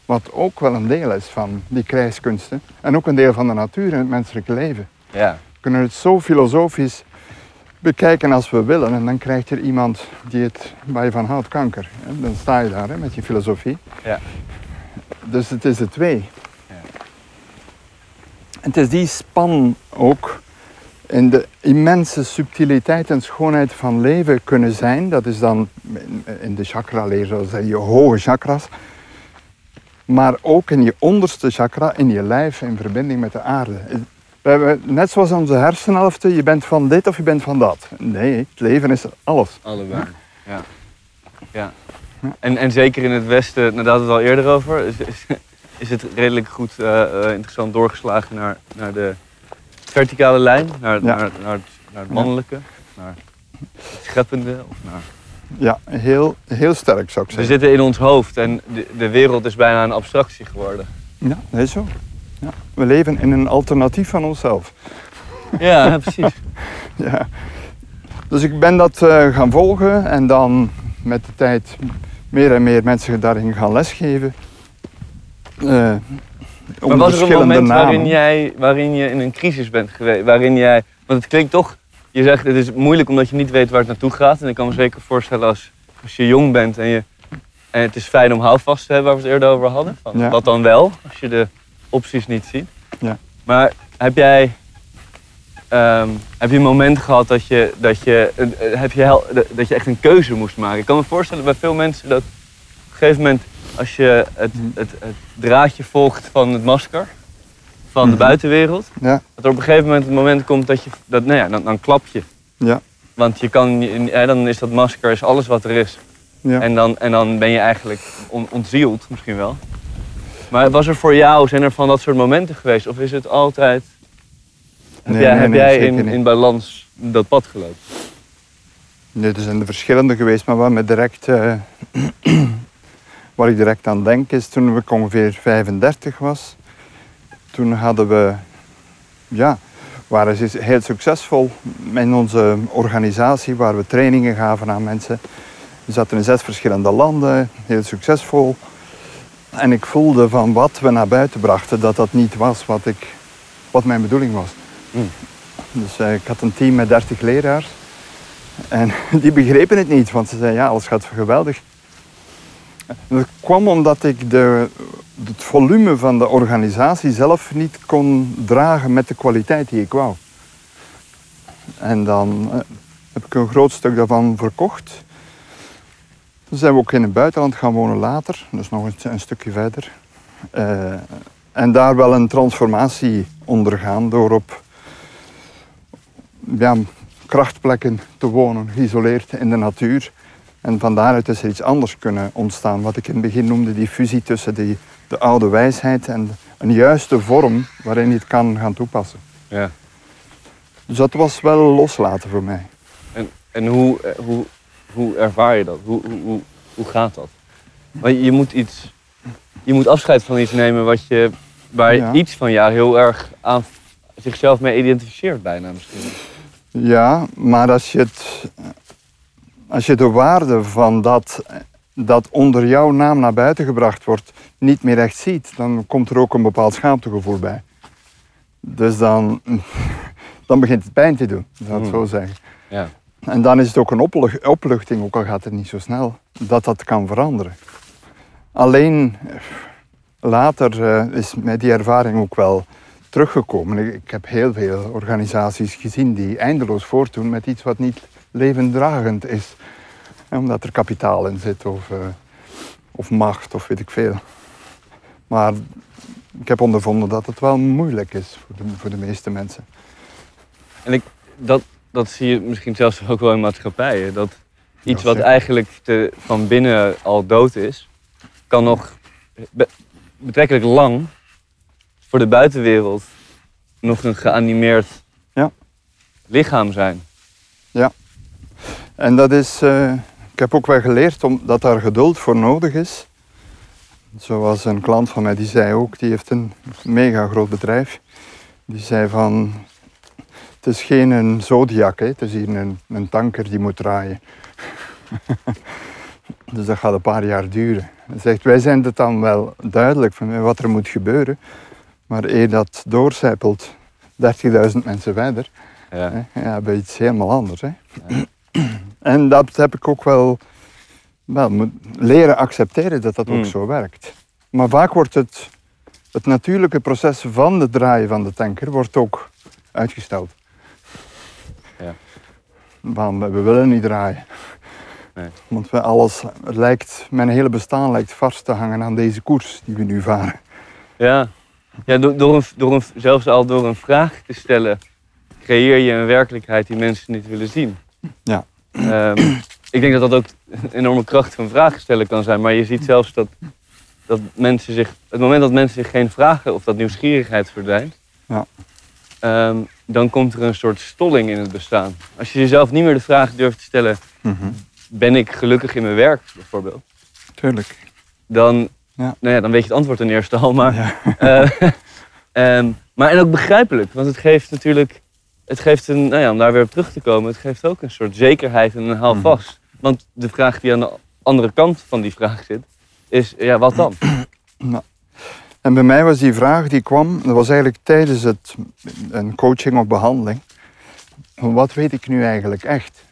wat ook wel een deel is van die krijgskunsten. En ook een deel van de natuur en het menselijke leven.
Ja.
We kunnen het zo filosofisch bekijken als we willen. En dan krijg je iemand die het, waar je van houdt, kanker. En dan sta je daar hè, met je filosofie.
Ja.
Dus het is de twee. Ja. Het is die span ook in de immense subtiliteit en schoonheid van leven kunnen zijn. Dat is dan in de chakra-leer, zoals je hoge chakras maar ook in je onderste chakra, in je lijf, in verbinding met de aarde. We hebben, net zoals onze hersenhelften, je bent van dit of je bent van dat. Nee, het leven is alles.
Allebei, ja. ja. En, en zeker in het Westen, nou, daar hadden we het al eerder over, is, is, het redelijk goed uh, interessant doorgeslagen naar, naar de verticale lijn, naar, naar, naar, het, naar het mannelijke, naar het scheppende of naar
ja, heel, heel sterk zou ik zeggen.
We zitten in ons hoofd en de, de wereld is bijna een abstractie geworden.
Ja, dat is zo. Ja. We leven in een alternatief van onszelf.
Ja, precies.
ja. Dus ik ben dat uh, gaan volgen en dan met de tijd meer en meer mensen daarin gaan lesgeven. Uh,
maar was er een moment waarin, jij, waarin je in een crisis bent geweest? Waarin jij, want het klinkt toch je zegt het is moeilijk omdat je niet weet waar het naartoe gaat. En ik kan me zeker voorstellen als, als je jong bent en, je, en het is fijn om houvast te hebben waar we het eerder over hadden. Van, Wat dan wel, als je de opties niet ziet.
Ja.
Maar heb jij, um, heb je een moment gehad dat je, dat, je, uh, heb je, dat je echt een keuze moest maken? Ik kan me voorstellen bij veel mensen dat op een gegeven moment als je het, mhm. het, het draadje volgt van het masker van de mhm. buitenwereld.
Ja.
Dat er op een gegeven moment het moment komt dat je, dat, nou ja, dan, dan klap je.
Ja.
Want je kan, ja, dan is dat masker is alles wat er is.
Ja.
En, dan, en dan ben je eigenlijk on, ontzield, misschien wel. Maar was er voor jou, zijn er van dat soort momenten geweest? Of is het altijd... Heb jij, heb jij in, in balans dat pad gelopen?
Nee, er zijn er verschillende geweest, maar wat me direct, uh, waar ik direct aan denk is toen ik ongeveer 35 was toen hadden we, ja, waren ze heel succesvol in onze organisatie, waar we trainingen gaven aan mensen. We zaten in zes verschillende landen, heel succesvol. En ik voelde van wat we naar buiten brachten, dat dat niet was wat, ik, wat mijn bedoeling was.
Mm.
Dus uh, ik had een team met 30 leraars. En die begrepen het niet, want ze zeiden ja, alles gaat geweldig. Dat kwam omdat ik de, het volume van de organisatie zelf niet kon dragen met de kwaliteit die ik wou. En dan eh, heb ik een groot stuk daarvan verkocht. Dan zijn we ook in het buitenland gaan wonen later, dus nog een, stukje verder. Uh, en daar wel een transformatie ondergaan door op ja, krachtplekken te wonen, geïsoleerd in de natuur. En van daaruit is er iets anders kunnen ontstaan. Wat ik in het begin noemde, die fusie tussen die, de oude wijsheid en een juiste vorm waarin je het kan gaan toepassen.
Ja.
Dus dat was wel loslaten voor mij.
En, en hoe, eh, hoe, hoe ervaar je dat? Hoe, hoe, hoe gaat dat? Want je moet, iets, je moet afscheid van iets nemen wat je, waar iets van jou heel erg aan zichzelf mee identificeert bijna misschien.
Ja, maar als je het als je de waarde van dat, dat onder jouw naam naar buiten gebracht wordt niet meer echt ziet, dan komt er ook een bepaald schaamtegevoel bij. Dus dan, dan begint het pijn te doen, zou ik het zo hmm. zeggen.
Ja.
En dan is het ook een opluchting, ook al gaat het niet zo snel, dat dat kan veranderen. Alleen later uh, is mij die ervaring ook wel teruggekomen. Ik heb heel veel organisaties gezien die eindeloos voortdoen met iets wat niet levenddragend is. Omdat er kapitaal in zit of, uh, of macht of weet ik veel. Maar ik heb ondervonden dat het wel moeilijk is voor de, voor de meeste mensen.
En ik, dat, dat zie je misschien zelfs ook wel in maatschappijen. Dat iets
Ja,
wat eigenlijk te- van binnen al dood is, kan nog be- betrekkelijk lang voor de buitenwereld nog een geanimeerd
Ja.
lichaam zijn.
En dat is, eh, ik heb ook wel geleerd om, dat daar geduld voor nodig is. Zoals een klant van mij, die zei ook, die heeft een mega groot bedrijf. Die zei van, het is geen een zodiac, hè. het is hier een, een tanker die moet draaien. dus dat gaat een paar jaar duren. Hij zegt, wij zijn het dan wel duidelijk van wat er moet gebeuren. Maar eer dat doorcijpelt 30.000 mensen verder,
Ja.
Hè? Ja, bij iets helemaal anders. Hè? En dat heb ik ook wel, wel moet leren accepteren dat dat ook
Mm.
zo werkt. Maar vaak wordt het, het natuurlijke proces van het draaien van de tanker wordt ook uitgesteld.
Ja.
Want we willen niet draaien.
Nee.
Want we alles lijkt, mijn hele bestaan lijkt vast te hangen aan deze koers die we nu varen.
Ja, ja door, door een, door een, zelfs al door een vraag te stellen, creëer je een werkelijkheid die mensen niet willen zien.
Ja.
Ehm, ik denk dat dat ook een enorme kracht van vragen stellen kan zijn. Maar je ziet zelfs dat, dat mensen zich, het moment dat mensen zich geen vragen of dat nieuwsgierigheid verdwijnt,
Ja.
ehm, dan komt er een soort stolling in het bestaan. Als je jezelf niet meer de vraag durft te stellen, ben ik gelukkig in mijn werk bijvoorbeeld?
Tuurlijk.
dan,
Ja.
Nou ja, dan weet je het antwoord ten eerste al. Maar,
Ja.
eh, ehm, maar en ook begrijpelijk, want het geeft natuurlijk, het geeft een, nou ja, om daar weer op terug te komen, het geeft ook een soort zekerheid en een houvast. Want de vraag die aan de andere kant van die vraag zit, is, ja, wat dan?
En bij mij was die vraag die kwam, dat was eigenlijk tijdens het, een coaching of behandeling. Wat weet ik nu eigenlijk echt?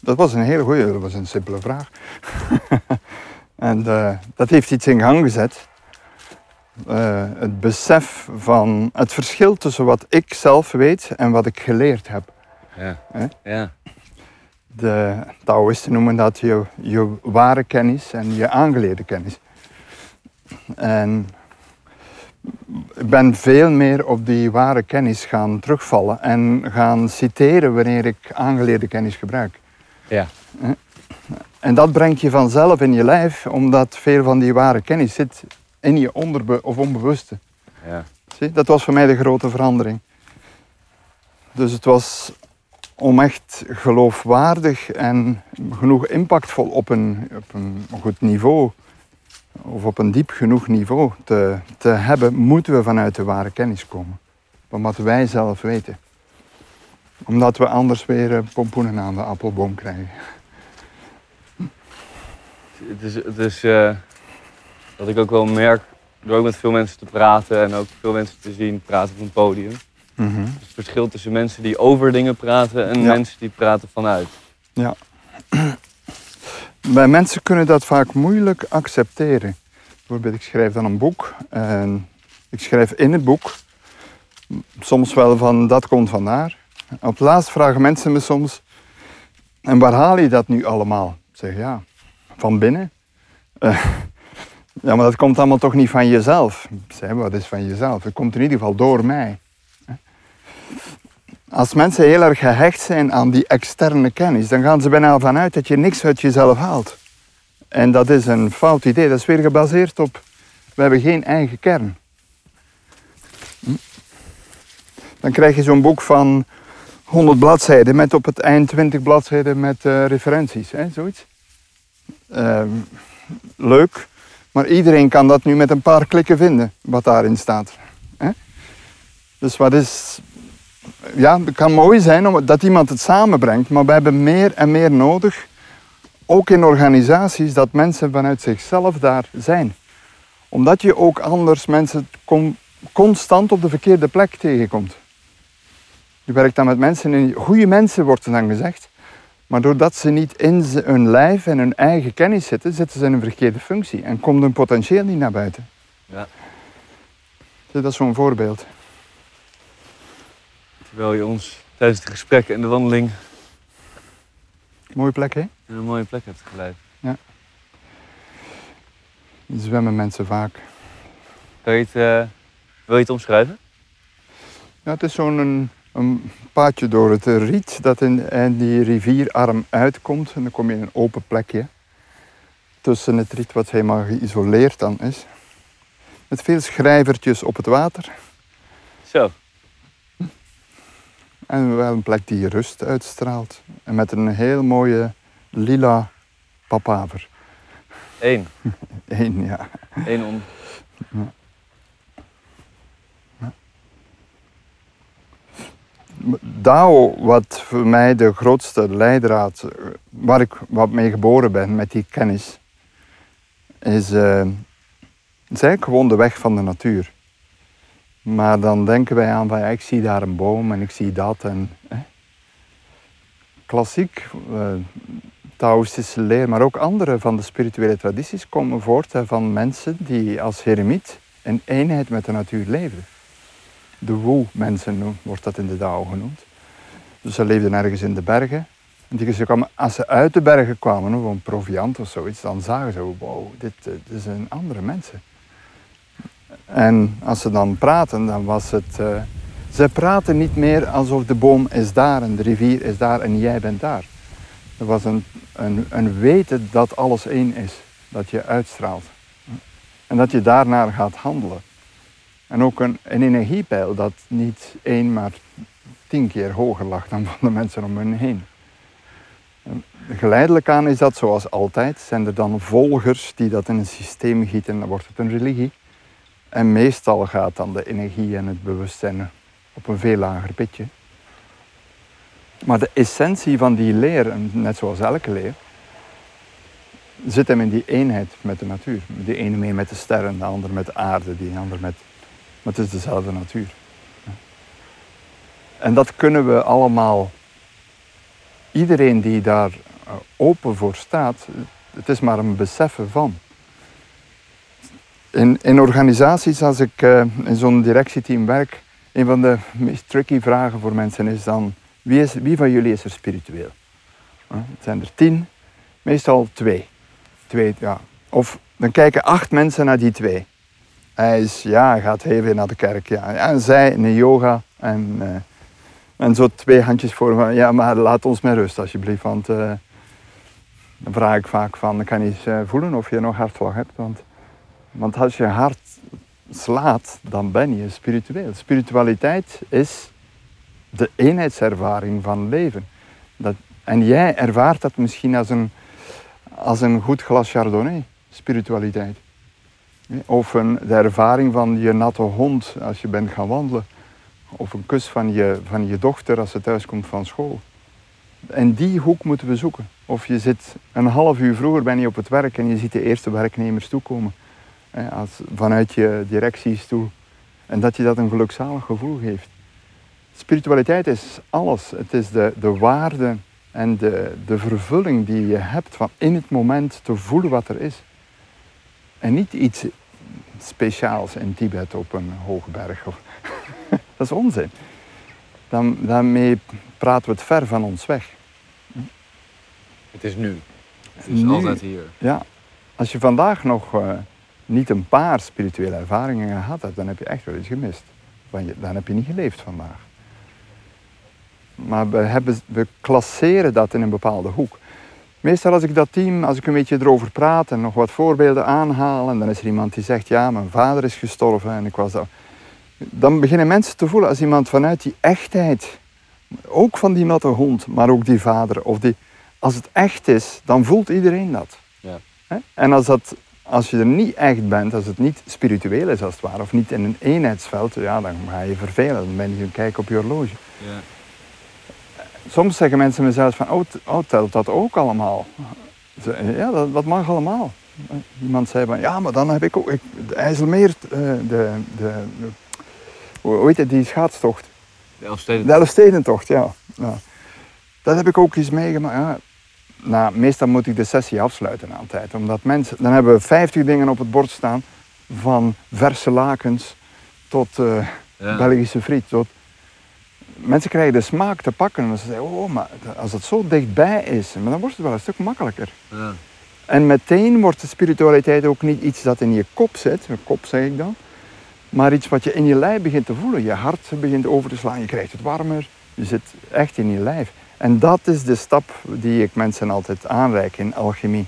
Dat was een hele goeie, dat was een simpele vraag. en eh, dat heeft iets in gang gezet. Eh, het besef van het verschil tussen wat ik zelf weet en wat ik geleerd heb.
Ja, ja,
De Taoïsten noemen dat je, je ware kennis en je aangeleerde kennis. En ik ben veel meer op die ware kennis gaan terugvallen en gaan citeren wanneer ik aangeleerde kennis gebruik.
ja,
En dat brengt je vanzelf in je lijf, omdat veel van die ware kennis zit in je onderbe of onbewuste.
ja.
Zie, dat was voor mij de grote verandering. Dus het was om echt geloofwaardig en genoeg impactvol op een, op een goed niveau, of op een diep genoeg niveau te, te hebben, moeten we vanuit de ware kennis komen. Van wat wij zelf weten. Omdat we anders weer eh, pompoenen aan de appelboom krijgen.
Het is, het is eh, wat ik ook wel merk, door ook met veel mensen te praten en ook veel mensen te zien praten op een podium. Het verschil tussen mensen die over dingen praten en
Ja.
mensen die praten vanuit.
Bij mensen kunnen dat vaak moeilijk accepteren. Bijvoorbeeld, ik schrijf dan een boek en ik schrijf in het boek soms wel van dat komt vandaar. Op het laatst vragen mensen me soms, en waar haal je dat nu allemaal? Ik zeg ja, van binnen. Eh, ja, maar dat komt allemaal toch niet van jezelf. Zeg, wat is van jezelf? Het komt in ieder geval door mij. Als mensen heel erg gehecht zijn aan die externe kennis, dan gaan ze bijna vanuit dat je niks uit jezelf haalt. En dat is een fout idee. Dat is weer gebaseerd op, we hebben geen eigen kern. Hm? Dan krijg je zo'n boek van 100 bladzijden met op het eind 20 bladzijden met eh, referenties, hè, zoiets. Ehm, leuk, maar iedereen kan dat nu met een paar klikken vinden, wat daarin staat. Dus wat is ja, het kan mooi zijn dat iemand het samenbrengt, maar we hebben meer en meer nodig, ook in organisaties, dat mensen vanuit zichzelf daar zijn. Omdat je ook anders mensen con- constant op de verkeerde plek tegenkomt. Je werkt dan met mensen, in, goede mensen wordt er dan gezegd, maar doordat ze niet in hun lijf en hun eigen kennis zitten, zitten ze in een verkeerde functie en komt hun potentieel niet naar buiten.
Ja.
Dat is zo'n voorbeeld.
Terwijl je ons tijdens het gesprek en de wandeling
Mooie plek, hè?
een mooie plek hebt geleid.
Zwemmen mensen vaak.
Kan je het, eh, wil je het omschrijven?
Ja, het is zo'n een een paadje door het riet dat in, in die rivierarm uitkomt. En dan kom je in een open plekje tussen het riet wat helemaal geïsoleerd dan is. Met veel schrijvertjes op het water.
Zo.
En wel een plek die rust uitstraalt. En met een heel mooie lila papaver.
Eén.
Eén, ja.
Eén om.
Dao, wat voor mij de grootste leidraad, eh, waar ik wat mee geboren ben met die kennis, is, uh, eigenlijk gewoon de weg van de natuur. Maar dan denken wij aan van ja, ik zie daar een boom en ik zie dat. En, hè. Klassiek, uh, Taoïstische leer, maar ook andere van de spirituele tradities komen voort van mensen die als heremiet in eenheid met de natuur leefden. De Wu-mensen wordt dat in de Dao genoemd. Dus ze leefden ergens in de bergen. En die, kwamen, als ze uit de bergen kwamen, of een proviant of zoiets, dan zagen ze, wow, dit, eh, dit zijn andere mensen. En als ze dan praten, dan was het... Uh, ze praten niet meer alsof de boom is daar en de rivier is daar en jij bent daar. Er was een, een, een weten dat alles één is, dat je uitstraalt. En dat je daarnaar gaat handelen. En ook een, energiepeil dat niet één, maar tien keer hoger lag dan van de mensen om hen heen. En geleidelijk aan is dat zoals altijd. Zijn er dan volgers die dat in een systeem gieten, dan wordt het een religie. En meestal gaat dan de energie en het bewustzijn op een veel lager pitje. Maar de essentie van die leer, net zoals elke leer, zit hem in die eenheid met de natuur. De ene mee met de sterren, de ander met de aarde, die ander met... Maar het is dezelfde natuur. En dat kunnen we allemaal... Iedereen die daar eh, open voor staat, het is maar een beseffen van. In, in organisaties, als ik uh, in zo'n directieteam werk, een van de meest tricky vragen voor mensen is dan wie, is, wie van jullie is er spiritueel? Het zijn er tien, meestal twee. twee ja. Of dan kijken acht mensen naar die twee. Hij is, ja, gaat heel veel naar de kerk. Ja. En zij in de yoga. En, uh, en zo twee handjes voor hem. Ja, maar laat ons met rust alsjeblieft. Want uh, dan vraag ik vaak van, kan je eens uh, voelen of je nog hartslag hebt. Want, want als je hart slaat, dan ben je spiritueel. Spiritualiteit is de eenheidservaring van leven. Dat, en jij ervaart dat misschien als een, als een goed glas chardonnay, spiritualiteit. Of een, de ervaring van je natte hond als je bent gaan wandelen. Of een kus van je, van je dochter als ze thuis komt van school. En die hoek moeten we zoeken. Of je zit een half uur vroeger ben je op het werk en je ziet de eerste werknemers toekomen. Als, vanuit je directies toe. En dat je dat een gelukzalig gevoel geeft. Spiritualiteit is alles. Het is de, de waarde en de, de vervulling die je hebt van in het moment te voelen wat er is. En niet iets speciaals in Tibet op een hoge berg. dat is onzin. Dan, daarmee praten we het ver van ons weg.
Het is nu. Het is altijd hier.
Ja. Als je vandaag nog uh, niet een paar spirituele ervaringen gehad hebt, dan heb je echt wel iets gemist. Want je, dan heb je niet geleefd vandaag. Maar we, hebben, we klasseren dat in een bepaalde hoek. Meestal als ik dat team, als ik een beetje erover praat en nog wat voorbeelden aanhaal, en dan is er iemand die zegt, ja, mijn vader is gestorven en ik was dat. Dan beginnen mensen te voelen als iemand vanuit die echtheid, ook van die natte hond, maar ook die vader, of die, als het echt is, dan voelt iedereen dat. Ja. En als, dat, als je er niet echt bent, als het niet spiritueel is als het ware, of niet in een eenheidsveld, ja, dan ga je vervelen, dan ben je een kijk op je horloge. Ja soms zeggen mensen mezelf van, oh, oh telt dat ook allemaal? Ja, dat, dat, mag allemaal. Iemand zei van, ja, maar dan heb ik ook ik, de IJsselmeer, eh, de, de, de, hoe heet het, die schaatstocht.
De Elfstedentocht.
De Elfstedentocht, ja. ja. Dat heb ik ook eens meegemaakt. Ja. Nou, meestal moet ik de sessie afsluiten altijd. Omdat mensen, dan hebben we 50 dingen op het bord staan. Van verse lakens tot uh, Belgische friet, tot mensen krijgen de smaak te pakken. En ze zeggen, oh, maar als het zo dichtbij is, maar dan wordt het wel een stuk makkelijker. Ja. En meteen wordt de spiritualiteit ook niet iets dat in je kop zit, mijn kop zeg ik dan, maar iets wat je in je lijf begint te voelen. Je hart begint over te slaan, je krijgt het warmer, je zit echt in je lijf. En dat is de stap die ik mensen altijd aanreik in alchemie.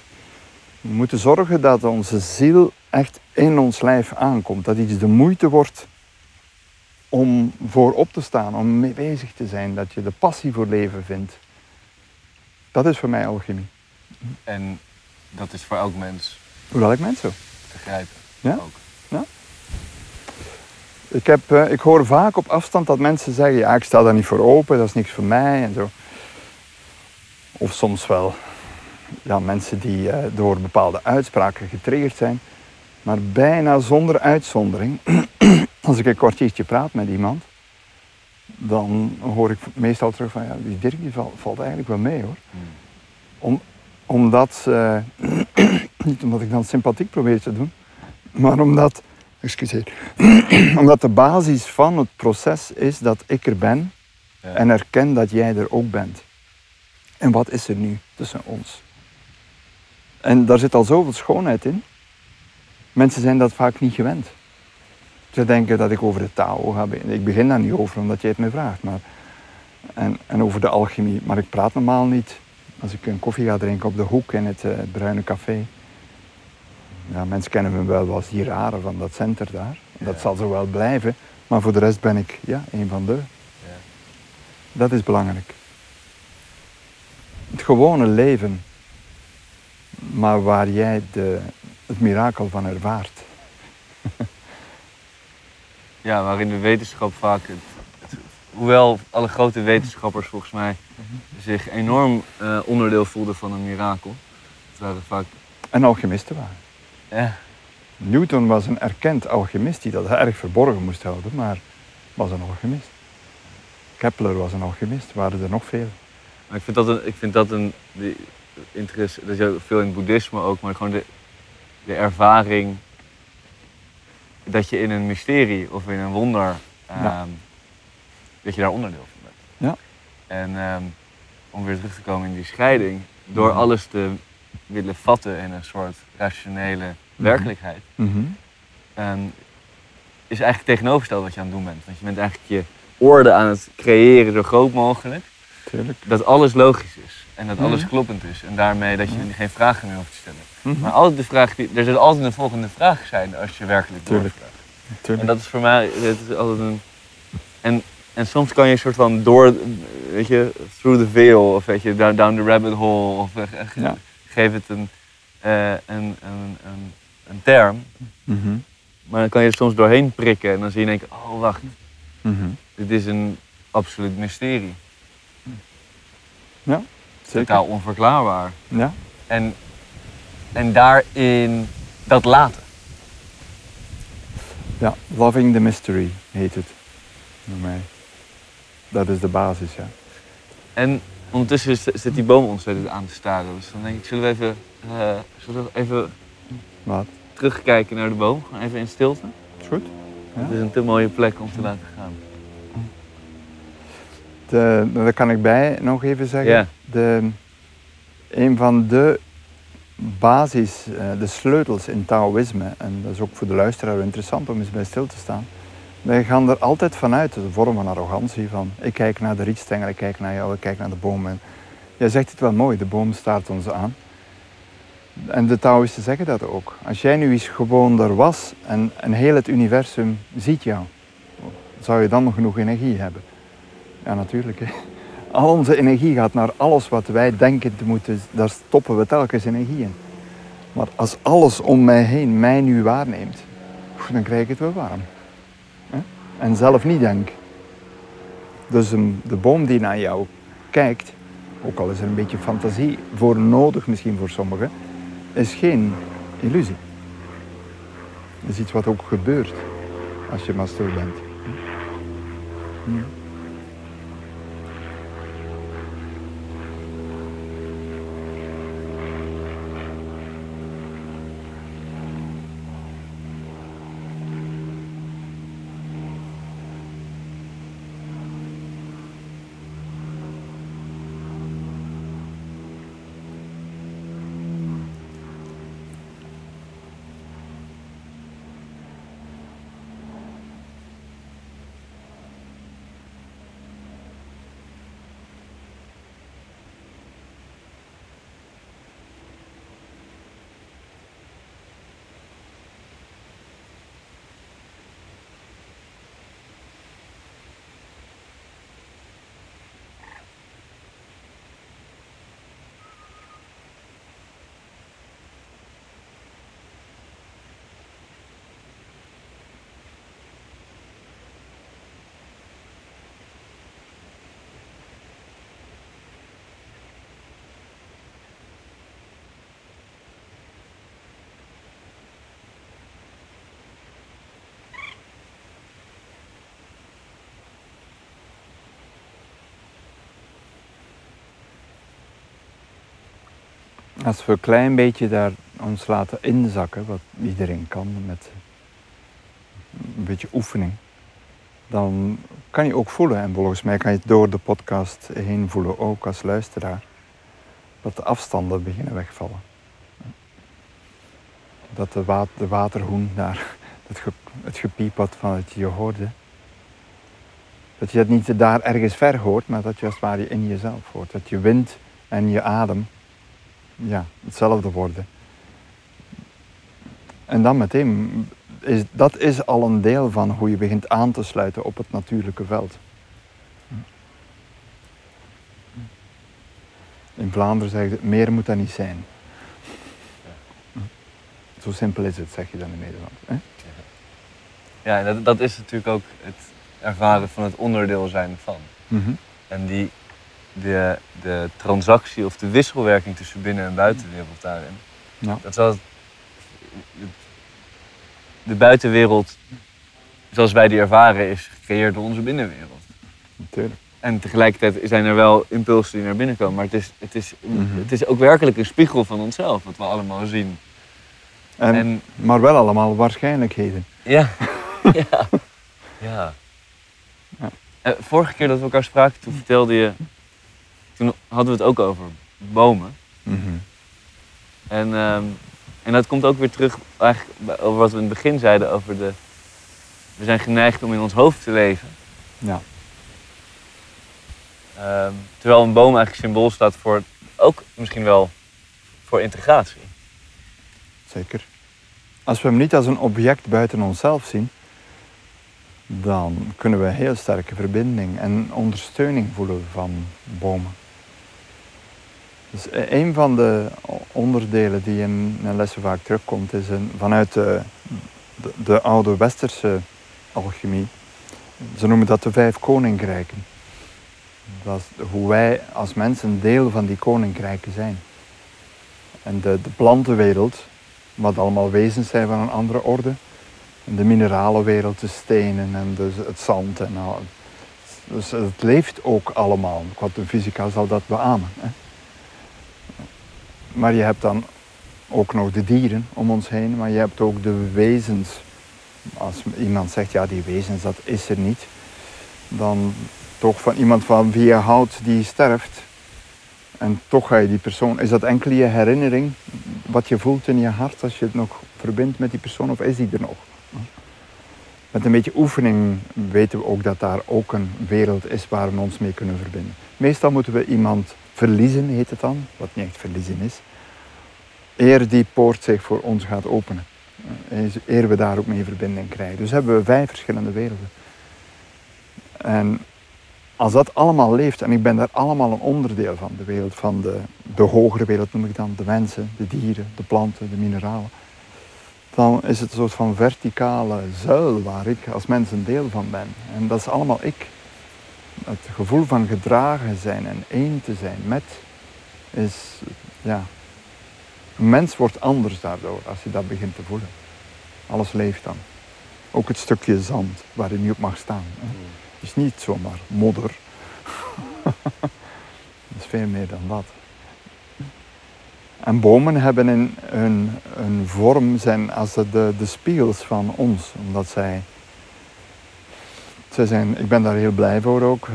We moeten zorgen dat onze ziel echt in ons lijf aankomt. Dat iets de moeite wordt om voor op te staan, om mee bezig te zijn. Dat je de passie voor leven vindt. Dat is voor mij alchemie.
En dat is voor elk mens
Hoe elk mens zo.
te grijpen.
Ja?
Ook.
Ik, heb, eh, ik hoor vaak op afstand dat mensen zeggen, ja, ik sta daar niet voor open, dat is niks voor mij en zo. Of soms wel ja, mensen die eh, door bepaalde uitspraken getriggerd zijn. Maar bijna zonder uitzondering, als ik een kwartiertje praat met iemand, dan hoor ik meestal terug van, ja, die Dirk die valt, valt eigenlijk wel mee hoor.
Hmm.
Om, omdat, niet omdat ik dan sympathiek probeer te doen, maar omdat, excuseer, omdat de basis van het proces is dat ik er ben
Ja.
en erken dat jij er ook bent. En wat is er nu tussen ons? En daar zit al zoveel schoonheid in. Mensen zijn dat vaak niet gewend. Ze denken dat ik over de Tao ga beginnen. Ik begin daar niet over omdat jij het me vraagt. Maar, en, en over de alchemie. Maar ik praat normaal niet als ik een koffie ga drinken op de hoek in het eh, Bruine Café. Ja, mensen kennen me wel als die rare van dat center daar. Dat
Ja.
zal zo wel blijven. Maar voor de rest ben ik ja, een van de.
Ja.
Dat is belangrijk. Het gewone leven, maar waar jij de, het mirakel van ervaart.
Ja, waarin de wetenschap vaak, het, het- hoewel alle grote wetenschappers volgens mij zich enorm eh, onderdeel voelden van een mirakel. Het waren vaak,
En alchemisten waren.
ja,
Newton was een erkend alchemist die dat erg verborgen moest houden, maar was een alchemist. Kepler was een alchemist, waren er nog veel.
maar ik vind dat een, ik vind dat een die, interesse, dat is veel in het boeddhisme ook, maar gewoon de, de ervaring dat je in een mysterie of in een wonder, ehm,
Ja.
dat je daar onderdeel van bent.
Ja.
En ehm, om weer terug te komen in die scheiding, door
Mhm.
alles te willen vatten in een soort rationele werkelijkheid, ehm, is eigenlijk tegenovergesteld wat je aan het doen bent. Want je bent eigenlijk je orde aan het creëren zo groot mogelijk,
Tuurlijk.
dat alles logisch is en dat alles
Mhm.
kloppend is. En daarmee dat je
Mhm.
geen vragen meer hoeft te stellen.
Mhm.
Maar altijd de vraag die, er zal altijd een volgende vraag zijn als je werkelijk
Tuurlijk.
doorvraagt. En
Tuurlijk.
dat is voor mij, dat is altijd een. En, en soms kan je een soort van door, weet je, through the veil, of weet je, down, down the rabbit hole, of eh,
Ja.
geef het een, eh, een, een, een, een term.
Mhm.
Maar dan kan je er soms doorheen prikken en dan zie je keer, oh wacht,
Mhm.
dit is een absoluut mysterie.
Ja, zeker.
Totaal onverklaarbaar.
Ja.
En, en daarin dat laten.
ja, Loving the Mystery heet het. Voor mij. Dat is de basis, ja.
En ondertussen zit die boom ontzettend aan te staren. Dus dan denk ik, zullen we even, eh, zullen we even
Wat?
terugkijken naar de boom? Even in stilte.
Is goed? Ja.
Het is een te mooie plek om te laten gaan.
De, daar kan ik bij nog even zeggen.
Ja.
De, een van de basis, eh, de sleutels in Taoïsme, en dat is ook voor de luisteraar interessant om eens bij stil te staan. Wij gaan er altijd vanuit, de vorm van arrogantie, van ik kijk naar de rietstengel, ik kijk naar jou, ik kijk naar de boom. En jij zegt het wel mooi, de boom staart ons aan. En de Taoïsten zeggen dat ook. Als jij nu eens gewoon er was en, en heel het universum ziet jou, zou je dan nog genoeg energie hebben? Ja, natuurlijk. Hè. Al onze energie gaat naar alles wat wij denken te moeten, daar stoppen we telkens energie in. Maar als alles om mij heen mij nu waarneemt, dan krijg ik het wel warm. En zelf niet denk. Dus de boom die naar jou kijkt, ook al is er een beetje fantasie voor nodig misschien voor sommigen, is geen illusie. Het is iets wat ook gebeurt als je maar stil bent. Als we een klein beetje daar ons laten inzakken, wat iedereen kan met een beetje oefening, dan kan je ook voelen, en volgens mij kan je het door de podcast heen voelen, ook als luisteraar, dat de afstanden beginnen wegvallen. Dat de, de waterhoen daar, het, het gepiep wat van het je hoorde, dat je dat niet daar ergens ver hoort, maar dat je het ware in jezelf hoort. Dat je wind en je adem ja, hetzelfde worden. En dan meteen, is, dat is al een deel van hoe je begint aan te sluiten op het natuurlijke veld. In Vlaanderen zeg je, meer moet dat niet zijn. Zo simpel is het, zeg je dan in Nederland. Hè?
Ja, dat, dat is natuurlijk ook het ervaren van het onderdeel zijn van.
Mhm.
En die, de, de transactie of de wisselwerking tussen binnen- en buitenwereld daarin.
Ja.
Dat is wel de buitenwereld, zoals wij die ervaren, is gecreëerd door onze binnenwereld.
Natuurlijk.
En tegelijkertijd zijn er wel impulsen die naar binnen komen. Maar het is, het is,
Mhm.
het is ook werkelijk een spiegel van onszelf, wat we allemaal zien.
En,
En
Maar wel allemaal waarschijnlijkheden.
ja, ja, ja.
Ja.
Eh, vorige keer dat we elkaar spraken, toen vertelde je, toen hadden we het ook over bomen.
Mhm.
En, ehm, en dat komt ook weer terug eigenlijk over wat we in het begin zeiden over de... We zijn geneigd om in ons hoofd te leven.
Ja.
Ehm, terwijl een boom eigenlijk symbool staat voor ook misschien wel voor integratie.
Zeker. Als we hem niet als een object buiten onszelf zien, dan kunnen we heel sterke verbinding en ondersteuning voelen van bomen. Dus e- een van de onderdelen die in een lessen vaak terugkomt, is een, vanuit de, de, de oude westerse alchemie. Ze noemen dat de vijf koninkrijken. Dat is hoe wij als mensen deel van die koninkrijken zijn. En de, de plantenwereld, wat allemaal wezens zijn van een andere orde. En de mineralenwereld, de stenen en dus het zand. En al. Dus het leeft ook allemaal. Kwantumfysica zal dat beamen. Hè. Maar je hebt dan ook nog de dieren om ons heen, maar je hebt ook de wezens. Als iemand zegt, ja die wezens, dat is er niet. Dan toch van iemand van wie je houdt die sterft. En toch ga je die persoon, is dat enkel je herinnering, wat je voelt in je hart als je het nog verbindt met die persoon, of is die er nog? Met een beetje oefening weten we ook dat daar ook een wereld is waar we ons mee kunnen verbinden. Meestal moeten we iemand verliezen, heet het dan, wat niet echt verliezen is, eer die poort zich voor ons gaat openen. Eh, Eer we daar ook mee verbinding krijgen. Dus hebben we vijf verschillende werelden. En als dat allemaal leeft, en ik ben daar allemaal een onderdeel van, de wereld van de, de hogere wereld noem ik dan, de mensen, de dieren, de planten, de mineralen, dan is het een soort van verticale zuil waar ik als mens een deel van ben. En dat is allemaal ik. Het gevoel van gedragen zijn en één te zijn met, is, ja, een mens wordt anders daardoor als je dat begint te voelen. Alles leeft dan. Ook het stukje zand waar je nu op mag staan. Hè. Het is niet zomaar modder. Het is veel meer dan dat. En bomen hebben een, een, een vorm, zijn als de, de, de spiegels van ons. Omdat zij, zij zijn, ik ben daar heel blij voor ook. Eh,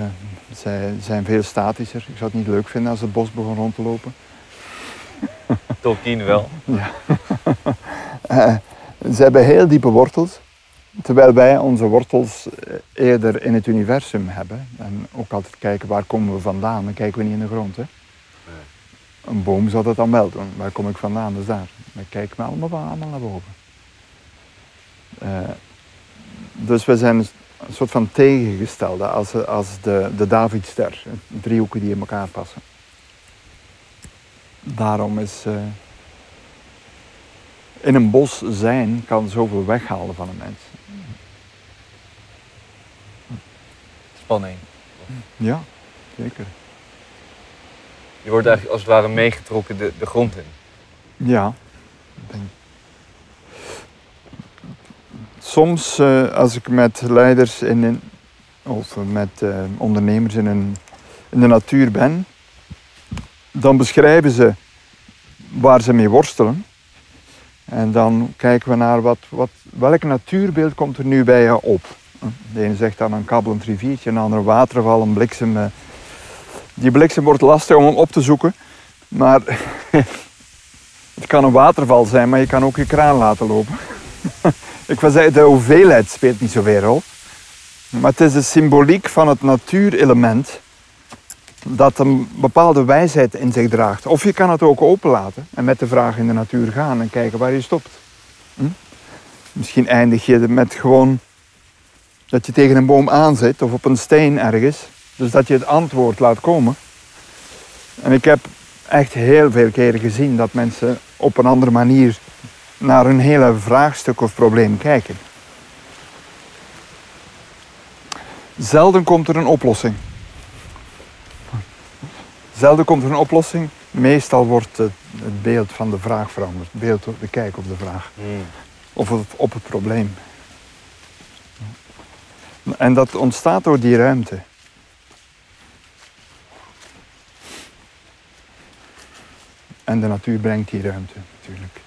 Zij zijn veel statischer. Ik zou het niet leuk vinden als het bos begon rond te lopen.
Tolkien wel.
Ja. Eh, ze hebben heel diepe wortels. Terwijl wij onze wortels eh, eerder in het universum hebben. En ook altijd kijken waar komen we vandaan. Dan kijken we niet in de grond. Hè? Een boom zou dat dan wel doen. Waar kom ik vandaan? Dus daar. Dan kijken we allemaal, allemaal naar boven. Eh, dus we zijn een soort van tegengestelde als, als de, de Davidster. Driehoeken die in elkaar passen. Daarom is... eh, in een bos zijn kan zoveel weghalen van een mens.
Spanning.
Ja, zeker.
Je wordt eigenlijk als het ware meegetrokken de, de grond in.
Ja. Soms eh, als ik met leiders in een, of met eh, ondernemers in, een, in de natuur ben, dan beschrijven ze waar ze mee worstelen. En dan kijken we naar wat, wat, welk natuurbeeld komt er nu bij je op. De ene zegt dan een kabbelend riviertje, een ander waterval, een bliksem. eh. Die bliksem wordt lastig om hem op te zoeken. Maar het kan een waterval zijn, maar je kan ook je kraan laten lopen. Ik wil zeggen, de hoeveelheid speelt niet zoveel rol. Maar het is de symboliek van het natuurelement dat een bepaalde wijsheid in zich draagt. Of je kan het ook openlaten en met de vraag in de natuur gaan en kijken waar je stopt. Hm? Misschien eindig je met gewoon dat je tegen een boom aanzit of op een steen ergens. Dus dat je het antwoord laat komen. En ik heb echt heel veel keren gezien dat mensen op een andere manier naar een hele vraagstuk of probleem kijken. Zelden komt er een oplossing. Zelden komt er een oplossing. Meestal wordt het, het beeld van de vraag veranderd. Het beeld, de kijk op de vraag. Of op, op het probleem. En dat ontstaat door die ruimte. En de natuur brengt die ruimte natuurlijk.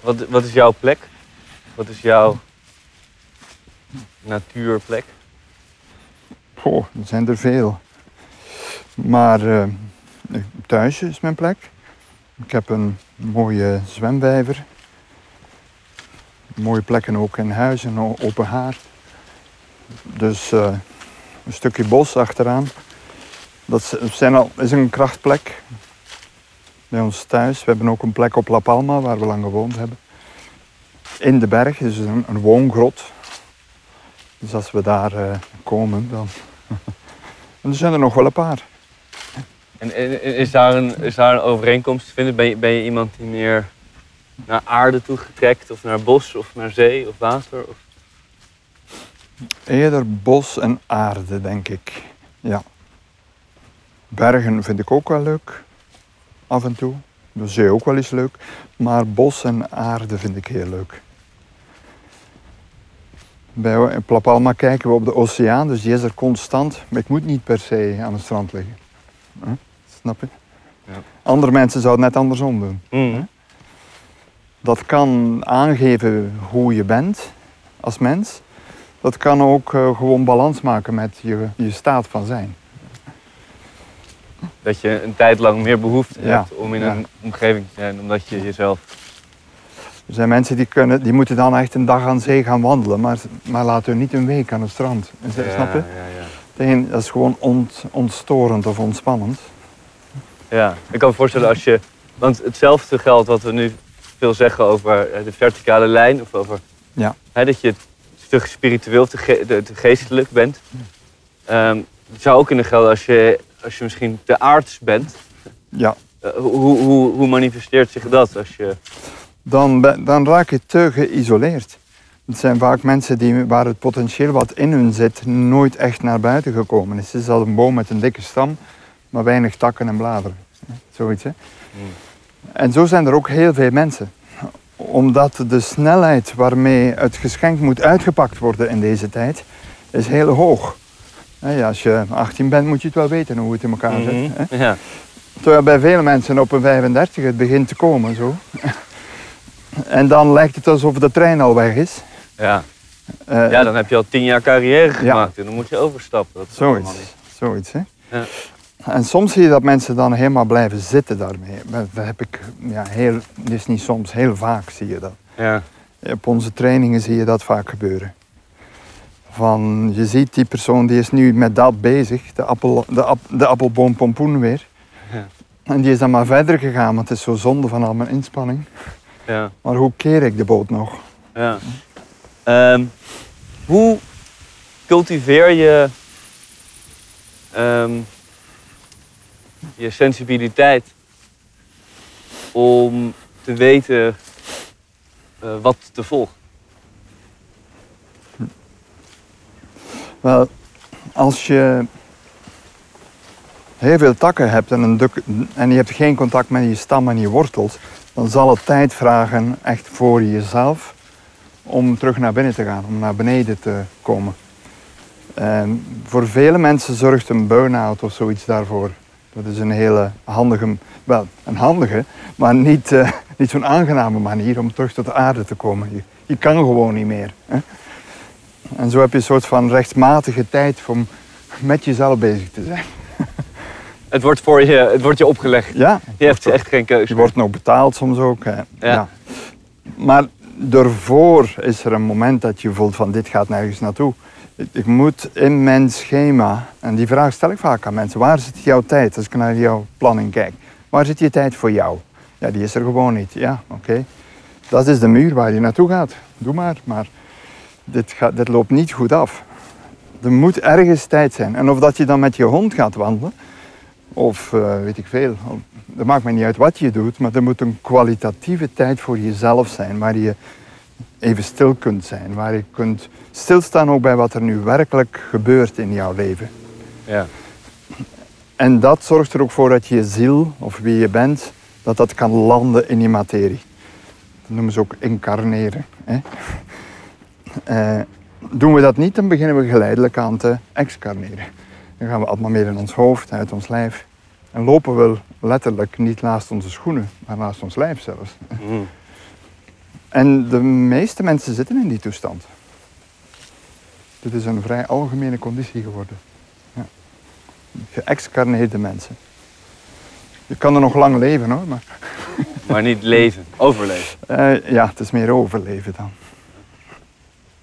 Wat, wat is jouw plek? Wat is jouw natuurplek?
Goh, er zijn er veel. Maar eh, thuis is mijn plek. Ik heb een mooie zwemwijver. Mooie plekken ook in huis, een o- open haard. Dus eh, een stukje bos achteraan. Dat zijn al, is een krachtplek bij ons thuis. We hebben ook een plek op La Palma waar we lang gewoond hebben. In de berg is een, een woongrot. Dus als we daar eh, komen, dan. en er zijn er nog wel een paar.
En, en- is, daar een, is daar een overeenkomst te vinden? Ben je, ben je iemand die meer naar aarde toe getrekt? Of naar bos? Of naar zee? Of water? Of...
Eerder bos en aarde, denk ik. Ja. Bergen vind ik ook wel leuk. Af en toe. De zee ook wel eens leuk. Maar bos en aarde vind ik heel leuk. Bij in La Palma kijken we op de oceaan, dus die is er constant. Maar ik moet niet per se aan het strand liggen. Huh? Snap je?
Ja.
Andere mensen zouden het net andersom doen.
Mhm.
Dat kan aangeven hoe je bent als mens. Dat kan ook eh, gewoon balans maken met je, je staat van zijn.
Dat je een tijd lang meer behoefte
Ja,
hebt om in
ja.
een omgeving te zijn, omdat je jezelf.
Er zijn mensen die, kunnen, die moeten dan echt een dag aan zee gaan wandelen, maar, maar laten hun niet een week aan het strand. Snap je?
Ja, ja.
Een- Dat is gewoon ont, ontstorend of ontspannend.
Ja, ik kan me voorstellen als je. Want hetzelfde geldt wat we nu veel zeggen over eh, de verticale lijn. Of over
Ja.
hè, dat je te spiritueel te, ge- te- te geestelijk bent. Ehm, het zou ook kunnen gelden als je, als je misschien te aards bent.
Ja,
Eh, hoe, hoe, hoe manifesteert zich dat? Als je,
dan, dan raak je te geïsoleerd. Het zijn vaak mensen die, waar het potentieel wat in hun zit nooit echt naar buiten gekomen is. Het is als een boom met een dikke stam, maar weinig takken en bladeren. Zoiets, hè? En zo zijn er ook heel veel mensen. Omdat de snelheid waarmee het geschenk moet uitgepakt worden in deze tijd, is heel hoog. Ja, als je 18 bent, moet je het wel weten hoe het in elkaar zit.
Mhm.
Hè?
ja.
Terwijl bij vele mensen op een 35 het begint te komen. Zo. En dan lijkt het alsof de trein al weg is.
Ja.
Eh,
ja, dan heb je al tien jaar carrière gemaakt en dan moet je overstappen. Dat is
Zoiets, zoiets hè.
Ja.
En soms zie je dat mensen dan helemaal blijven zitten daarmee. Dat dat heb ik, ja, heel, dus niet soms, heel vaak zie je dat.
Ja.
Op onze trainingen zie je dat vaak gebeuren. Van, je ziet die persoon die is nu met dat bezig, de, appel, de, ap- de appelboom pompoen weer.
Ja.
En die is dan maar verder gegaan, want het is zo zonde van al mijn inspanning.
Ja.
Maar hoe keer ik de boot nog?
Ja. Ehm, hoe cultiveer je ehm, je sensibiliteit om te weten eh, wat te volgen?
Wel, als je heel veel takken hebt en, een duk- en je hebt geen contact met je stam en je wortels, dan zal het tijd vragen, echt voor jezelf, om terug naar binnen te gaan, om naar beneden te komen. En voor vele mensen zorgt een burn-out of zoiets daarvoor. Dat is een hele handige, wel een handige, maar niet, eh, niet zo'n aangename manier om terug tot de aarde te komen. Je, je kan gewoon niet meer. Hè? En zo heb je een soort van rechtmatige tijd om met jezelf bezig te zijn.
Het wordt, voor je, het wordt je opgelegd.
Ja,
Je hebt echt geen keuze.
je wordt nog betaald soms ook. Hè. Ja. Maar daarvoor is er een moment dat je voelt van dit gaat nergens naartoe. Ik- Ik moet in mijn schema, en die vraag stel ik vaak aan mensen, waar zit jouw tijd als ik naar jouw planning kijk? Waar zit je tijd voor jou? Ja, die is er gewoon niet. Ja, oké. Dat is de muur waar je naartoe gaat. Doe maar, maar dit, gaat, dit loopt niet goed af. Er moet ergens tijd zijn. En of dat je dan met je hond gaat wandelen, of eh, weet ik veel. Dat maakt me niet uit wat je doet, maar er moet een kwalitatieve tijd voor jezelf zijn. Waar je even stil kunt zijn. Waar je kunt stilstaan ook bij wat er nu werkelijk gebeurt in jouw leven.
Ja.
En dat zorgt er ook voor dat je ziel, of wie je bent, dat dat kan landen in je materie. Dat noemen ze ook incarneren. Hè? Eh, doen we dat niet, dan beginnen we geleidelijk aan te excarneren. Dan gaan we allemaal meer in ons hoofd, uit ons lijf. En lopen we letterlijk niet naast onze schoenen, maar naast ons lijf zelfs.
Mm.
En de meeste mensen zitten in die toestand. Dit is een vrij algemene conditie geworden. Ja. Geëxcarneerde mensen. Je kan er nog lang leven hoor, maar
Maar niet leven, overleven.
eh, ja, het is meer overleven dan.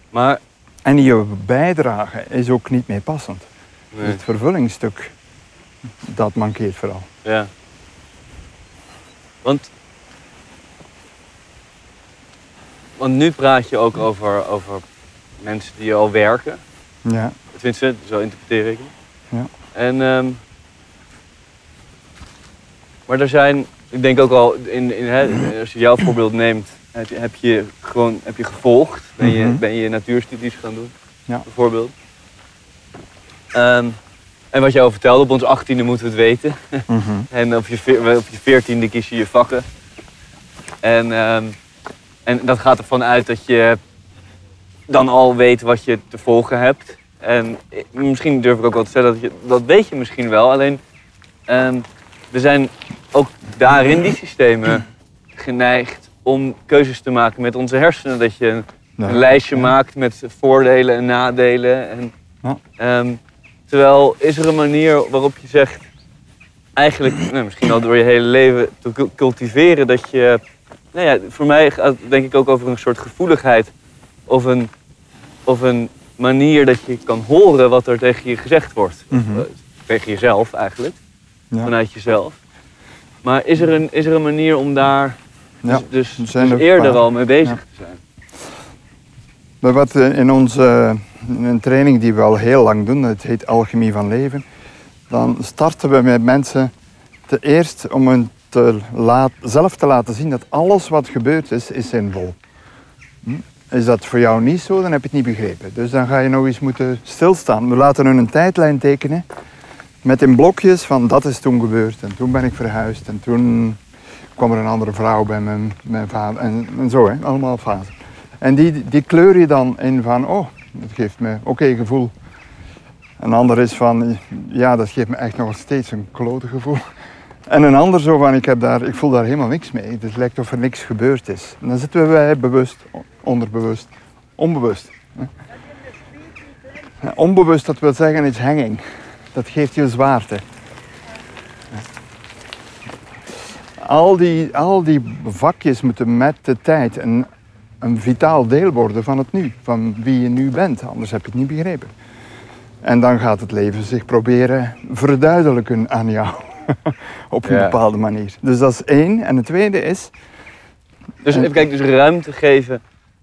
Maar
En je bijdrage is ook niet meer passend.
Nee.
Het vervullingsstuk, dat mankeert vooral.
Ja. Want, want nu praat je ook over, over mensen die al werken.
Ja,
Tenminste, zo interpreteer ik het.
Ja.
En, ehm, maar er zijn, ik denk ook al, in, in, hè, als je jouw voorbeeld neemt, heb je, heb je gewoon heb je gevolgd. Ben je,
Mhm.
ben je natuurstudies gaan doen,
Ja.
bijvoorbeeld. Ehm, en wat je al vertelde, op ons achttiende moeten we het weten.
Mhm.
En op je, op je veertiende kies je je vakken. En, ehm, en dat gaat ervan uit dat je dan al weet wat je te volgen hebt. En ik- misschien durf ik ook wel te stellen dat je, dat weet je misschien wel. Alleen, ehm, er zijn ook daarin die systemen geneigd om keuzes te maken met onze hersenen. Dat je een, lijstje maakt met voordelen en nadelen. En,
Ja.
Terwijl is er een manier waarop je zegt, eigenlijk nou, misschien al door je hele leven te cul- cultiveren, dat je, nou ja, voor mij gaat het denk ik ook over een soort gevoeligheid of een, of een manier dat je kan horen wat er tegen je gezegd wordt.
Mhm.
Eh, Tegen jezelf eigenlijk,
Ja.
vanuit jezelf. Maar is er een, is er een manier om daar
Ja.
dus, dus, dus
er
eerder al mee bezig
Ja.
te zijn?
Maar wat eh, in onze in een training die we al heel lang doen, het heet Alchemie van Leven, dan starten we met mensen te eerst om hen te zelf te laten zien dat alles wat gebeurd is, is zinvol. Hm? Is dat voor jou niet zo, dan heb je het niet begrepen. Dus dan ga je nog eens moeten stilstaan. We laten hun een tijdlijn tekenen met in blokjes van dat is toen gebeurd en toen ben ik verhuisd en toen kwam er een andere vrouw bij mijn, mijn vader en, en zo, hè? allemaal fasen. En die, die kleur je dan in van, oh, dat geeft me oké gevoel. Een ander is van, ja, dat geeft me echt nog steeds een klote gevoel. En een ander zo van, ik, heb daar, ik voel daar helemaal niks mee. Het lijkt of er niks gebeurd is. En dan zitten wij bewust, onderbewust, onbewust. Onbewust, dat wil zeggen, is hanging. Dat geeft je zwaarte. Al die, al die vakjes moeten met de tijd een, een vitaal deel worden van het nu. Van wie je nu bent, anders heb je het niet begrepen. En dan gaat het leven zich proberen verduidelijken aan jou. Op een
Ja.
bepaalde manier. Dus dat is één. En het tweede is,
Dus even kijken, dus ruimte geven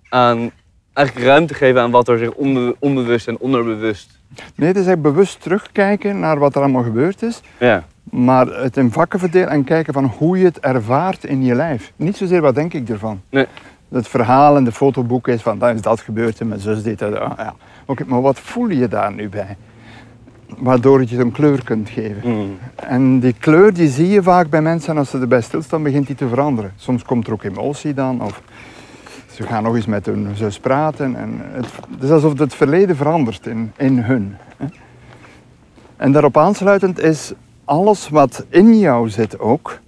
aan, eigenlijk ruimte geven aan wat er zich onbe- onbewust en onderbewust.
nee, het is echt bewust terugkijken naar wat er allemaal gebeurd is.
Ja.
Maar het in vakken verdelen en kijken van hoe je het ervaart in je lijf. Niet zozeer wat denk ik ervan.
Nee.
Het verhaal in de fotoboek is van dan is dat gebeurd en mijn zus deed dat. Ah, ja. Oké, maar wat voel je daar nu bij? Waardoor je het een kleur kunt geven.
Mm.
En die kleur die zie je vaak bij mensen en als ze erbij stilstaan begint die te veranderen. Soms komt er ook emotie dan of ze gaan nog eens met hun zus praten. En het, het is alsof het verleden verandert in, in hun. En daarop aansluitend is alles wat in jou zit ook,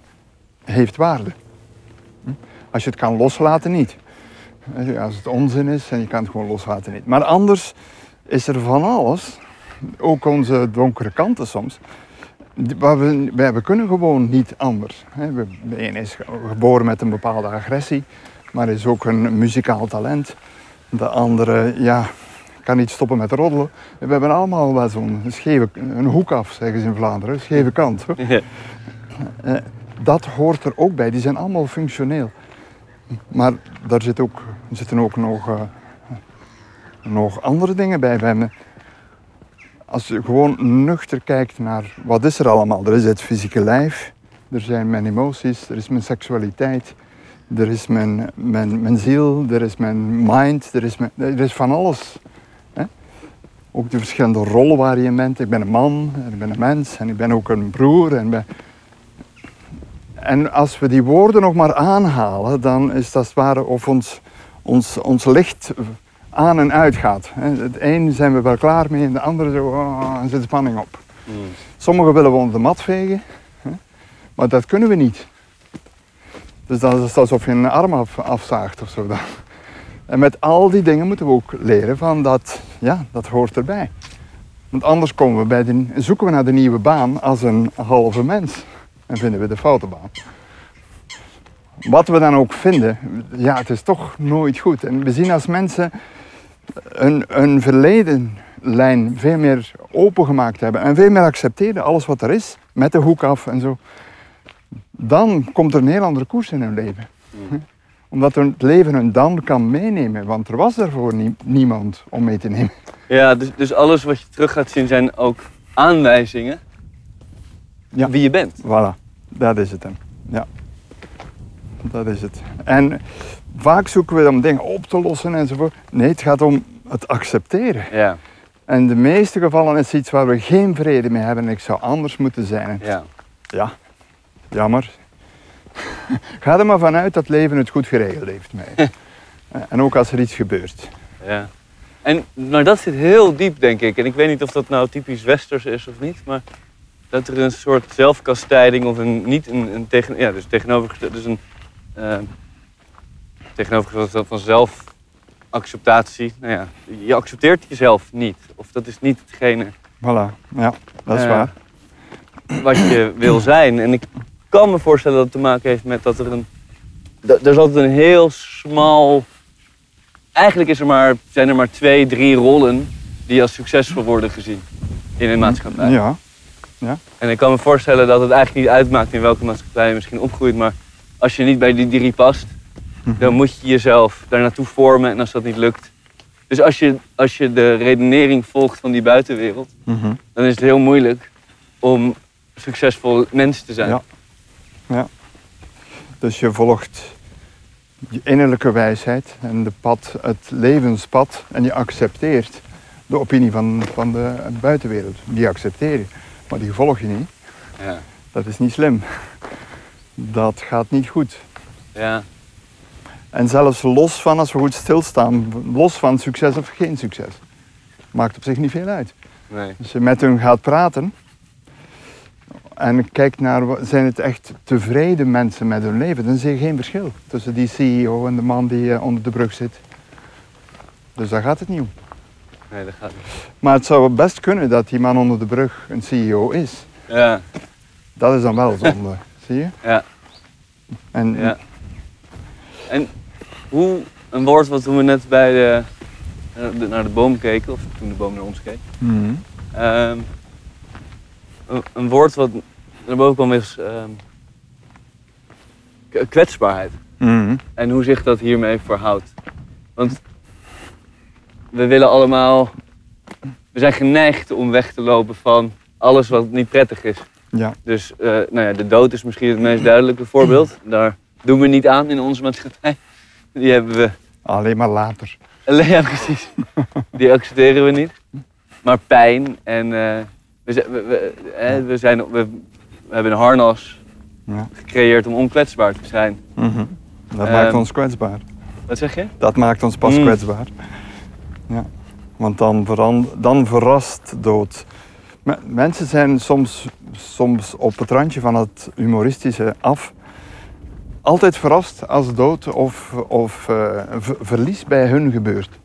heeft waarde. Als je het kan loslaten, niet. Als het onzin is en je kan het gewoon loslaten, niet. Maar anders is er van alles, ook onze donkere kanten soms, waar we, we kunnen gewoon niet anders. De een is geboren met een bepaalde agressie, maar is ook een muzikaal talent. De andere, ja, kan niet stoppen met roddelen. We hebben allemaal wel zo'n scheve een hoek af, zeggen ze in Vlaanderen, scheve kant. Ja. Eh, dat hoort er ook bij. Die zijn allemaal functioneel. Maar daar zit ook, zitten ook nog, uh, nog andere dingen bij. Als je gewoon nuchter kijkt naar wat is er allemaal. Er is het fysieke lijf, er zijn mijn emoties, er is mijn seksualiteit, er is mijn, mijn, mijn ziel, er is mijn mind, er is, er is van alles. Hè? Ook de verschillende rollen waar je bent. Ik ben een man, ik ben een mens en ik ben ook een broer. En, ben... en als we die woorden nog maar aanhalen, dan is dat het ware of ons, ons, ons licht aan en uit gaat. Het een zijn we wel klaar mee en de andere zo, oh, zit spanning op. Mm. Sommigen willen we onder de mat vegen, maar dat kunnen we niet. Dus dat is alsof je een arm af, afzaagt of zo. Dan. En met al die dingen moeten we ook leren van dat, ja, dat hoort erbij. Want anders komen we bij de, zoeken we naar de nieuwe baan als een halve mens. En vinden we de foute baan. Wat we dan ook vinden, ja, het is toch nooit goed. En we zien als mensen een, een verledenlijn veel meer opengemaakt hebben en veel meer accepteren, alles wat er is, met de hoek af en zo, dan komt er een heel andere koers in hun leven. Mm. Omdat het leven hun dan kan meenemen, want er was daarvoor niemand om mee te nemen.
Ja, dus, dus alles wat je terug gaat zien zijn ook aanwijzingen ja. wie je bent.
Voilà, dat is het dan. Ja, dat is het. En vaak zoeken we om dingen op te lossen enzovoort. Nee, het gaat om het accepteren. Ja. En in de meeste gevallen is het iets waar we geen vrede mee hebben en ik zou anders moeten zijn. Ja. Ja, jammer. Ga er maar vanuit dat leven het goed geregeld heeft mij. en ook als er iets gebeurt.
Ja. En, maar dat zit heel diep, denk ik. En ik weet niet of dat nou typisch westers is of niet, maar dat er een soort zelfkastijding of een, niet een, een tegen, ja, dus tegenovergesteld, dus een, uh, tegenovergesteld van zelfacceptatie. Nou ja, je accepteert jezelf niet. Of dat is niet hetgene.
Voilà, ja, dat is uh, waar.
Wat je wil zijn. En ik kan me voorstellen dat het te maken heeft met dat er een. Er is altijd een heel smal. Eigenlijk is er maar, zijn er maar twee, drie rollen die als succesvol worden gezien in een maatschappij.
Ja. Ja.
En ik kan me voorstellen dat het eigenlijk niet uitmaakt in welke maatschappij je misschien opgroeit, maar als je niet bij die drie past, Mhm. Dan moet je jezelf daar naartoe vormen en als dat niet lukt. Dus als je, als je de redenering volgt van die buitenwereld, mhm. dan is het heel moeilijk om succesvol mens te zijn.
Ja. ja. Dus je volgt je innerlijke wijsheid en de pad, het levenspad en je accepteert de opinie van, van de buitenwereld. Die accepteer je, maar die volg je niet. Ja. Dat is niet slim. Dat gaat niet goed.
Ja.
En zelfs los van, als we goed stilstaan, los van succes of geen succes. Maakt op zich niet veel uit. Nee. Als je met hun gaat praten en kijkt naar, zijn het echt tevreden mensen met hun leven, dan zie je geen verschil tussen die CEO en de man die eh, onder de brug zit. Dus daar gaat het niet om.
Nee, dat gaat niet.
Maar het zou best kunnen dat die man onder de brug een CEO is.
Ja.
Dat is dan wel zonde, zie je?
Ja.
En,
ja. En hoe een woord wat toen we net bij de, naar de boom keken, of toen de boom naar ons keek. Mhm. Ehm, een, woord wat naar boven kwam is um, kwetsbaarheid. Mhm. En hoe zich dat hiermee verhoudt. Want we willen allemaal, we zijn geneigd om weg te lopen van alles wat niet prettig is.
Ja.
Dus uh, nou ja, de dood is misschien het meest duidelijke voorbeeld. Daar doen we niet aan in onze maatschappij. Die hebben we...
Alleen maar later.
Ja, precies. Die accepteren we niet. Maar pijn en... Uh, we, zijn, we, we, zijn, we, hebben een harnas ja. gecreëerd om onkwetsbaar te zijn.
Mm -hmm. Dat maakt ehm, ons kwetsbaar.
Wat zeg je?
Dat maakt ons pas mm. kwetsbaar. Ja. Want dan, dan verrast dood. mensen zijn soms soms op het randje van het humoristische af. Altijd verrast als dood of, of eh, verlies bij hun gebeurt.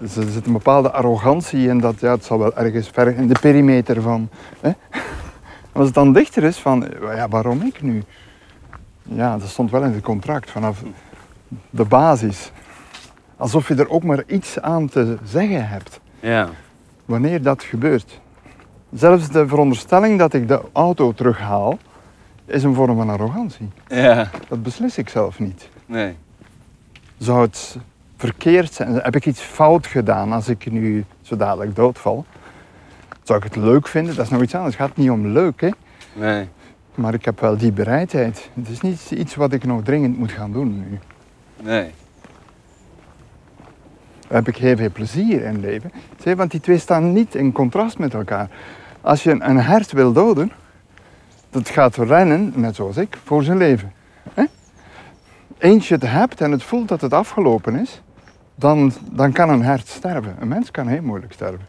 Er zit een bepaalde arrogantie in dat ja, het zal wel ergens ver in de perimeter van. Hè? Als het dan dichter is van, ja, waarom ik nu? Ja, dat stond wel in het contract vanaf de basis. Alsof je er ook maar iets aan te zeggen hebt
Ja.
wanneer dat gebeurt. Zelfs de veronderstelling dat ik de auto terughaal, is een vorm van arrogantie.
Ja.
Dat beslis ik zelf niet.
Nee.
Zou het verkeerd zijn? Heb ik iets fout gedaan als ik nu zo dadelijk doodval? Zou ik het leuk vinden? Dat is nog iets anders. Het gaat niet om leuk, hè?
Nee.
maar ik heb wel die bereidheid. Het is niet iets wat ik nog dringend moet gaan doen nu.
Nee.
Heb ik heel veel plezier in leven. Want die twee staan niet in contrast met elkaar. Als je een hert wil doden, dat gaat rennen, net zoals ik, voor zijn leven. Eens je het hebt en het voelt dat het afgelopen is, dan, dan kan een hert sterven. Een mens kan heel moeilijk sterven.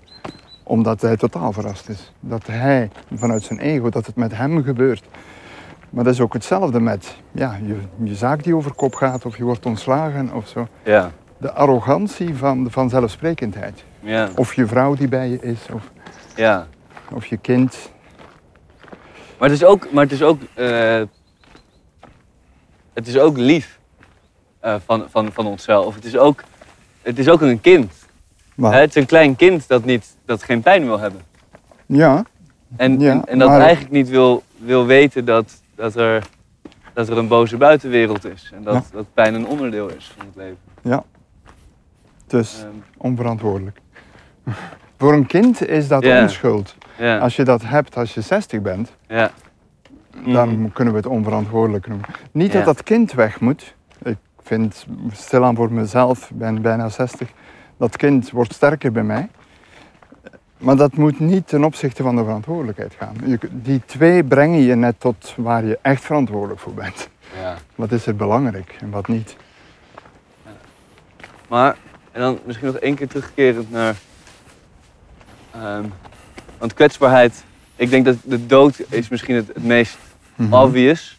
Omdat hij totaal verrast is. Dat hij, vanuit zijn ego, dat het met hem gebeurt. Maar dat is ook hetzelfde met ja, je, je zaak die over kop gaat of je wordt ontslagen of zo
Ja.
De arrogantie van de vanzelfsprekendheid.
Ja.
Of je vrouw die bij je is, of,
Ja.
of je kind.
Maar het is ook, maar het is ook, eh, het is ook lief eh, van, van, van onszelf. Het is ook, het is ook een kind.
Maar,
Hè, Het is een klein kind dat, niet, dat geen pijn wil hebben.
Ja,
En,
Ja,
en, en dat
maar-
eigenlijk niet wil, wil weten dat, dat, er, dat er een boze buitenwereld is. En dat,
Ja.
dat pijn een onderdeel is van het leven.
Dus onverantwoordelijk. Voor een kind is dat onschuld. Als je dat hebt als je 60 bent, dan
Mhm.
kunnen we het onverantwoordelijk noemen. Niet dat dat kind weg moet. Ik vind, stilaan voor mezelf, ik ben bijna 60, dat kind wordt sterker bij mij. Maar dat moet niet ten opzichte van de verantwoordelijkheid gaan. Die twee brengen je net tot waar je echt verantwoordelijk voor bent.
ja.
Wat is er belangrijk en wat niet?
Maar, en dan misschien nog één keer terugkerend naar. ehm, want kwetsbaarheid, ik denk dat de dood is misschien het, het meest
Mhm.
obvious.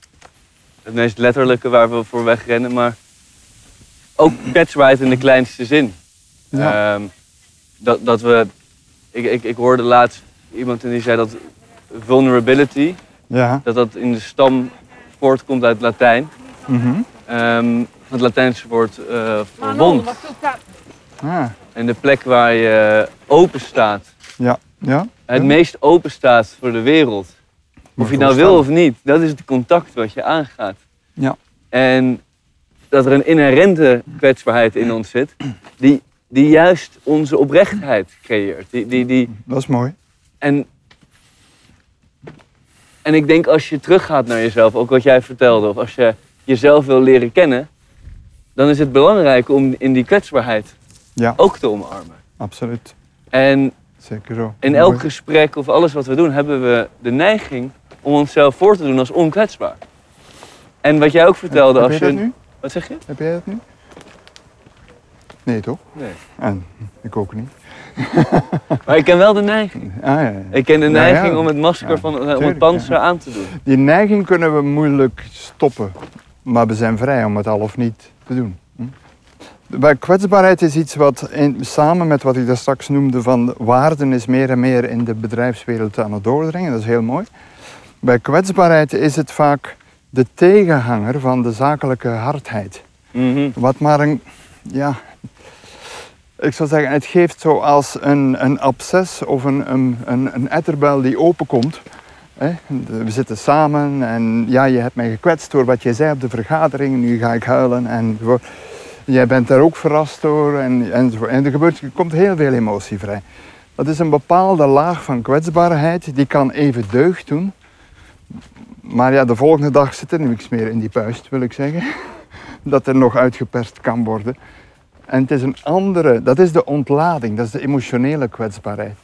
Het meest letterlijke waar we voor wegrennen, maar ook kwetsbaarheid in de kleinste zin.
Ja.
Ehm, dat, dat we, ik, ik, ik hoorde laatst iemand die zei dat vulnerability,
Ja.
dat dat in de stam voortkomt uit Latijn.
Mhm.
Ehm, het Latijnse woord eh, voor wond.
Ah,
En de plek waar je open staat,
ja. Ja.
het
Ja.
meest open staat voor de wereld. Of je nou wil of niet, dat is het contact wat je aangaat.
Ja.
En dat er een inherente kwetsbaarheid in ons zit, die, die juist onze oprechtheid creëert. Die, die, die,
Dat is mooi.
en, en ik denk als je teruggaat naar jezelf, ook wat jij vertelde, of als je jezelf wil leren kennen, dan is het belangrijk om in die kwetsbaarheid
Ja,
ook te omarmen.
absoluut.
En
Zeker zo.
in
Mooi.
elk gesprek of alles wat we doen, hebben we de neiging om onszelf voor te doen als onkwetsbaar. En wat jij ook vertelde,
Heb
als
jij
je.
dat nu?
Wat zeg je?
Heb jij dat nu? Nee, toch?
Nee.
En ik ook niet.
Maar ik ken wel de neiging.
Ah, ja, ja.
Ik ken de neiging
ja.
om het masker van om
tuurlijk,
het panzer
ja.
aan te doen.
Die neiging kunnen we moeilijk stoppen. Maar we zijn vrij om het al of niet te doen. Bij kwetsbaarheid is iets wat in, samen met wat ik daar straks noemde van waarden is meer en meer in de bedrijfswereld aan het doordringen. Dat is heel mooi. Bij kwetsbaarheid is het vaak de tegenhanger van de zakelijke hardheid.
Mhm.
Wat maar een, ja, ik zou zeggen, het geeft zoals een, een absces of een, een, een, een etterbel die openkomt. We zitten samen en ja, je hebt mij gekwetst door wat jij zei op de vergadering, nu ga ik huilen en. Jij bent daar ook verrast door en, enzovoort. En er, gebeurt, er komt heel veel emotie vrij. Dat is een bepaalde laag van kwetsbaarheid, die kan even deugd doen. Maar ja, de volgende dag zit er niks meer in die puist, wil ik zeggen dat er nog uitgeperst kan worden. En het is een andere, dat is de ontlading, dat is de emotionele kwetsbaarheid.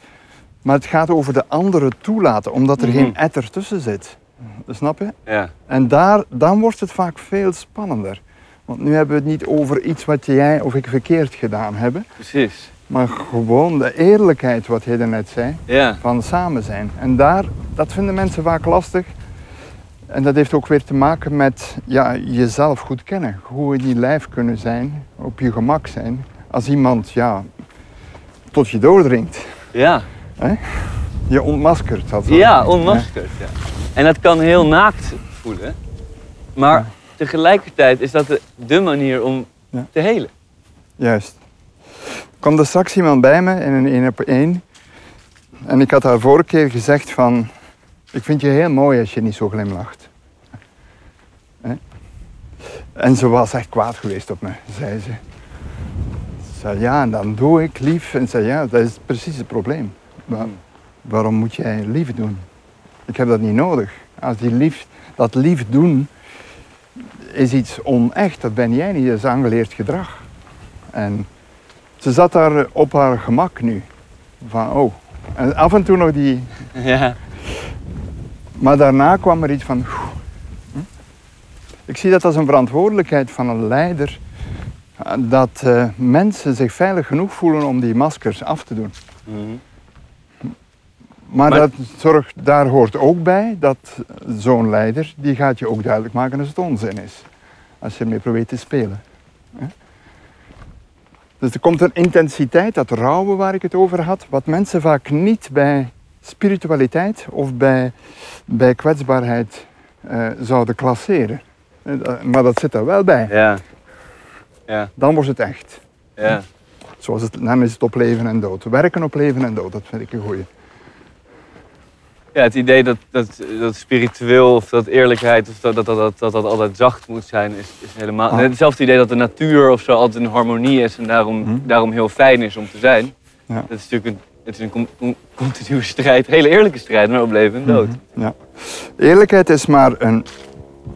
Maar het gaat over de andere toelaten, omdat er
Mhm.
geen etter tussen zit. Snap je?
Ja.
En daar, dan wordt het vaak veel spannender. Want nu hebben we het niet over iets wat jij of ik verkeerd gedaan hebben,
Precies.
Maar gewoon de eerlijkheid, wat jij daarnet zei,
Ja.
van samen zijn. En daar, dat vinden mensen vaak lastig. En dat heeft ook weer te maken met ja, jezelf goed kennen. Hoe in je lijf kunnen zijn, op je gemak zijn. Als iemand ja, tot je doordringt,
Ja.
je ontmaskert. Dat
Ja,
ware.
onmaskerd. Ja. En dat kan heel naakt voelen. Maar. Tegelijkertijd is dat de, de manier om
Ja.
te helen.
Juist. Er kwam er straks iemand bij me in een één op één. En ik had haar vorige keer gezegd van... Ik vind je heel mooi als je niet zo glimlacht. Hè? En ze was echt kwaad geweest op me, zei ze. Ze zei, ja, en dan doe ik lief. En zei, ja, dat is precies het probleem. Wa- waarom moet jij lief doen? Ik heb dat niet nodig. Als die lief, dat lief doen is iets onecht, dat ben jij niet, dat is aangeleerd gedrag. En ze zat daar op haar gemak nu. Van, oh. En af en toe nog die...
Ja.
Maar daarna kwam er iets van... Hm? Ik zie dat als een verantwoordelijkheid van een leider. eh, Dat eh, mensen zich veilig genoeg voelen om die maskers af te doen.
Mhm.
Maar,
Maar-
dat zorgt, daar hoort ook bij dat zo'n leider, die gaat je ook duidelijk maken als het onzin is. Als je ermee probeert te spelen. Dus er komt een intensiteit, dat rouwen waar ik het over had, wat mensen vaak niet bij spiritualiteit of bij, bij kwetsbaarheid eh, zouden klasseren. Eh, Maar dat zit er wel bij.
Ja. Ja.
Dan wordt het echt.
Ja.
Zoals het, dan is het op leven en dood. Werken op leven en dood, dat vind ik een goeie.
Ja, het idee dat, dat, dat spiritueel of dat eerlijkheid of dat dat, dat, dat, dat, altijd zacht moet zijn, is, is helemaal.
Ah.
Hetzelfde idee dat de natuur of zo altijd in harmonie is en daarom,
Hm.
daarom heel fijn is om te zijn.
Ja.
Dat is natuurlijk een, het is een con- con- continue strijd, een hele eerlijke strijd, maar op leven en dood.
Ja. Eerlijkheid is maar een,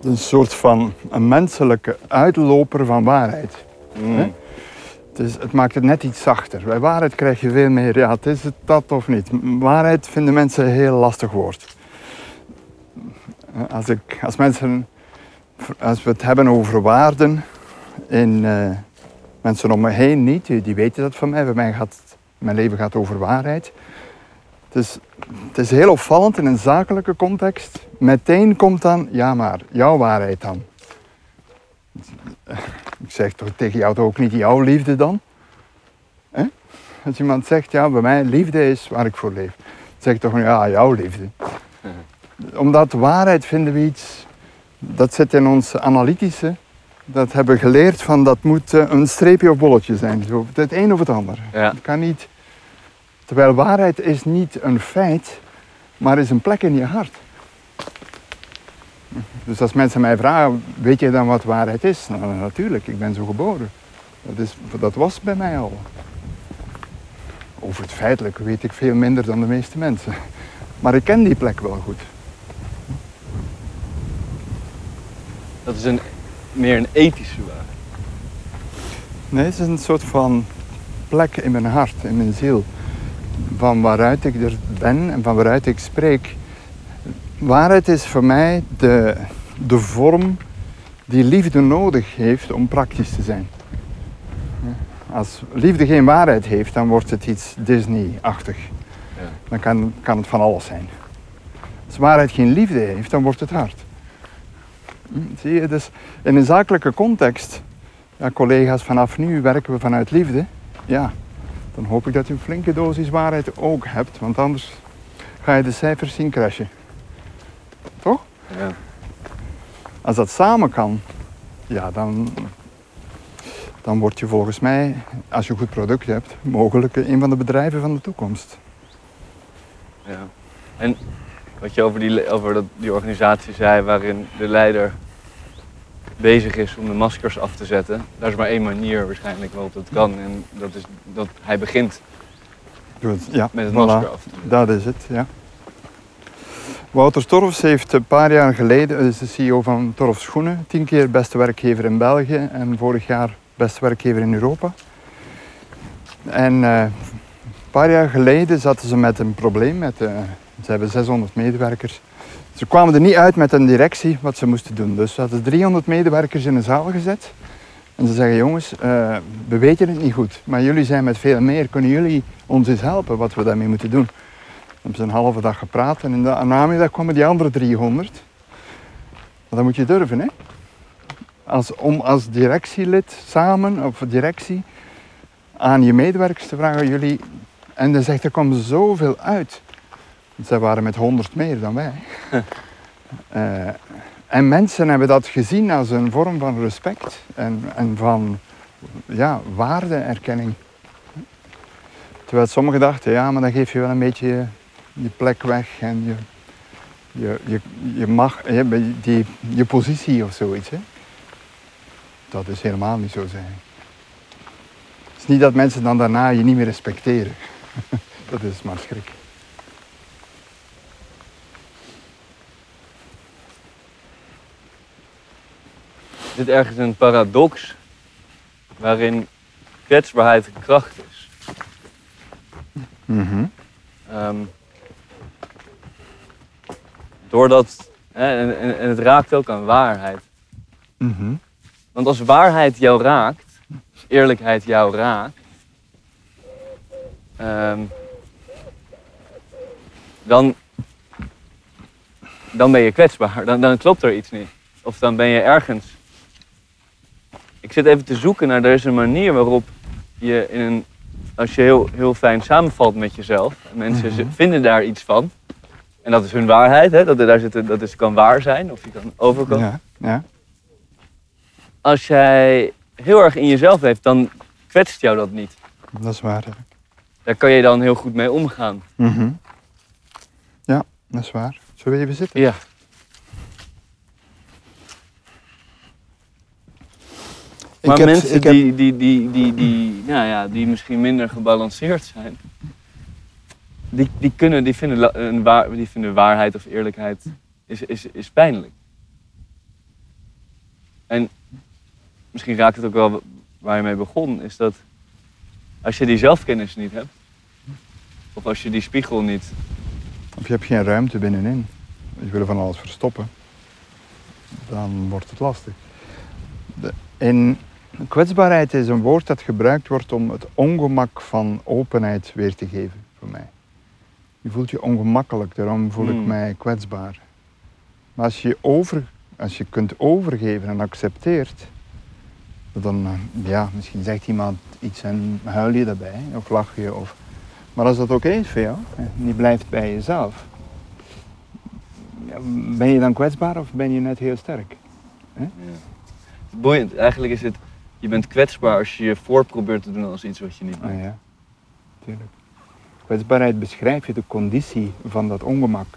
een soort van een menselijke uitloper van waarheid.
Mm.
Het, maakt het net iets zachter. Bij waarheid krijg je veel meer, ja, het is het dat of niet. Waarheid vinden mensen een heel lastig woord. Als, ik, als mensen, als we het hebben over waarden, in eh, mensen om me heen niet, die, die weten dat van mij. Bij mij gaat mijn leven gaat over waarheid. Dus het is heel opvallend in een zakelijke context. Meteen komt dan, ja maar, jouw waarheid dan. Ik zeg toch tegen jou toch ook niet jouw liefde dan? Hè? Als iemand zegt, ja, bij mij liefde is waar ik voor leef. Dan zeg ik toch, ja, jouw liefde. Omdat waarheid vinden we iets, dat zit in ons analytische. Dat hebben we geleerd van, dat moet eh, een streepje of bolletje zijn. Zo, het een of het ander.
Ja.
Het kan niet... Terwijl waarheid is niet een feit, maar is een plek in je hart. Dus als mensen mij vragen, weet je dan wat waarheid is? Nou, natuurlijk, ik ben zo geboren. Dat, is, dat was bij mij al. Over het feitelijk weet ik veel minder dan de meeste mensen. Maar ik ken die plek wel goed.
Dat is een, meer een ethische waarheid.
Nee, het is een soort van plek in mijn hart, in mijn ziel. Van waaruit ik er ben en van waaruit ik spreek. Waarheid is voor mij de, de vorm die liefde nodig heeft om praktisch te zijn. Als liefde geen waarheid heeft, dan wordt het iets Disney-achtig.
Ja.
Dan kan, kan het van alles zijn. Als waarheid geen liefde heeft, dan wordt het hard. Hm, Zie je, dus in een zakelijke context ja, collega's, vanaf nu werken we vanuit liefde. Ja, dan hoop ik dat u een flinke dosis waarheid ook hebt, want anders ga je de cijfers zien crashen. Toch?
Ja.
Als dat samen kan, ja, dan, dan word je volgens mij, als je een goed product hebt, mogelijk een van de bedrijven van de toekomst.
Ja. En wat je over, die, over dat, die organisatie zei waarin de leider bezig is om de maskers af te zetten. Daar is maar één manier waarschijnlijk waarop dat kan. En dat is dat hij begint
ja,
met het
voilà.
masker af te doen.
Dat is het, ja. Wouter Torfs heeft een paar jaar geleden, is de CEO van Torfs Schoenen, tien keer beste werkgever in België en vorig jaar beste werkgever in Europa. En eh, een paar jaar geleden zaten ze met een probleem. Met, eh, ze hebben 600 medewerkers. Ze kwamen er niet uit met een directie wat ze moesten doen. Dus ze hadden 300 medewerkers in een zaal gezet En ze zeggen, jongens, uh, we weten het niet goed, maar jullie zijn met veel meer. Kunnen jullie ons eens helpen wat we daarmee moeten doen? Hebben ze een halve dag gepraat en in de namiddag kwamen die andere 300. Maar dat moet je durven, hè? Als, om als directielid samen, of directie, aan je medewerkers te vragen, jullie... En dan zegt, er komt zoveel uit. Zij waren met 100 meer dan wij. uh, En mensen hebben dat gezien als een vorm van respect en, en van ja, waardeerkenning. Terwijl sommigen dachten, ja, maar dan geef je wel een beetje je, plek weg en je, je, je, je, mag, je, die, je positie of zoiets. Hè. Dat is helemaal niet zo zijn. Het is niet dat mensen dan daarna je niet meer respecteren. dat is maar schrik.
zit ergens een paradox waarin kwetsbaarheid een kracht is.
Mm
doordat, hè, en, en, het raakt ook aan waarheid.
Mhm.
Want als waarheid jou raakt, als eerlijkheid jou raakt, ehm, dan, dan ben je kwetsbaar. Dan, dan klopt er iets niet. Of dan ben je ergens ik zit even te zoeken naar, er is een manier waarop je in een, als je heel, heel fijn samenvalt met jezelf, mensen mhm. vinden daar iets van. En dat is hun waarheid, hè? Dat, daar zit, dat is, kan waar zijn of je kan overkomen.
Ja, ja.
Als jij heel erg in jezelf leeft, dan kwetst jou dat niet.
Dat is waar.
Daar kan je dan heel goed mee omgaan.
Mhm. Ja, dat is waar. Zullen we even zitten?
Ja. Maar mensen die, die, die, die, die, nou ja, die misschien minder gebalanceerd zijn, die, die, kunnen, die, vinden, een waar, die vinden waarheid of eerlijkheid is, is, is pijnlijk. En misschien raakt het ook wel waar je mee begon, is dat als je die zelfkennis niet hebt, of als je die spiegel niet.
Of je hebt geen ruimte binnenin, je wil van alles verstoppen, dan wordt het lastig. De, Kwetsbaarheid is een woord dat gebruikt wordt om het ongemak van openheid weer te geven voor mij. Je voelt je ongemakkelijk, daarom voel ik hmm. mij kwetsbaar. Maar als je, over, als je kunt overgeven en accepteert, dan, eh, ja, misschien zegt iemand iets en huil je daarbij, of lach je. Of... Maar als dat oké is voor jou, en die blijft bij jezelf, ben je dan kwetsbaar of ben je net heel sterk? Ja.
Boeiend, eigenlijk is het je bent kwetsbaar als je je voor probeert te doen als iets wat je niet bent.
Ah, ja, tuurlijk. Kwetsbaarheid beschrijf je de conditie van dat ongemak.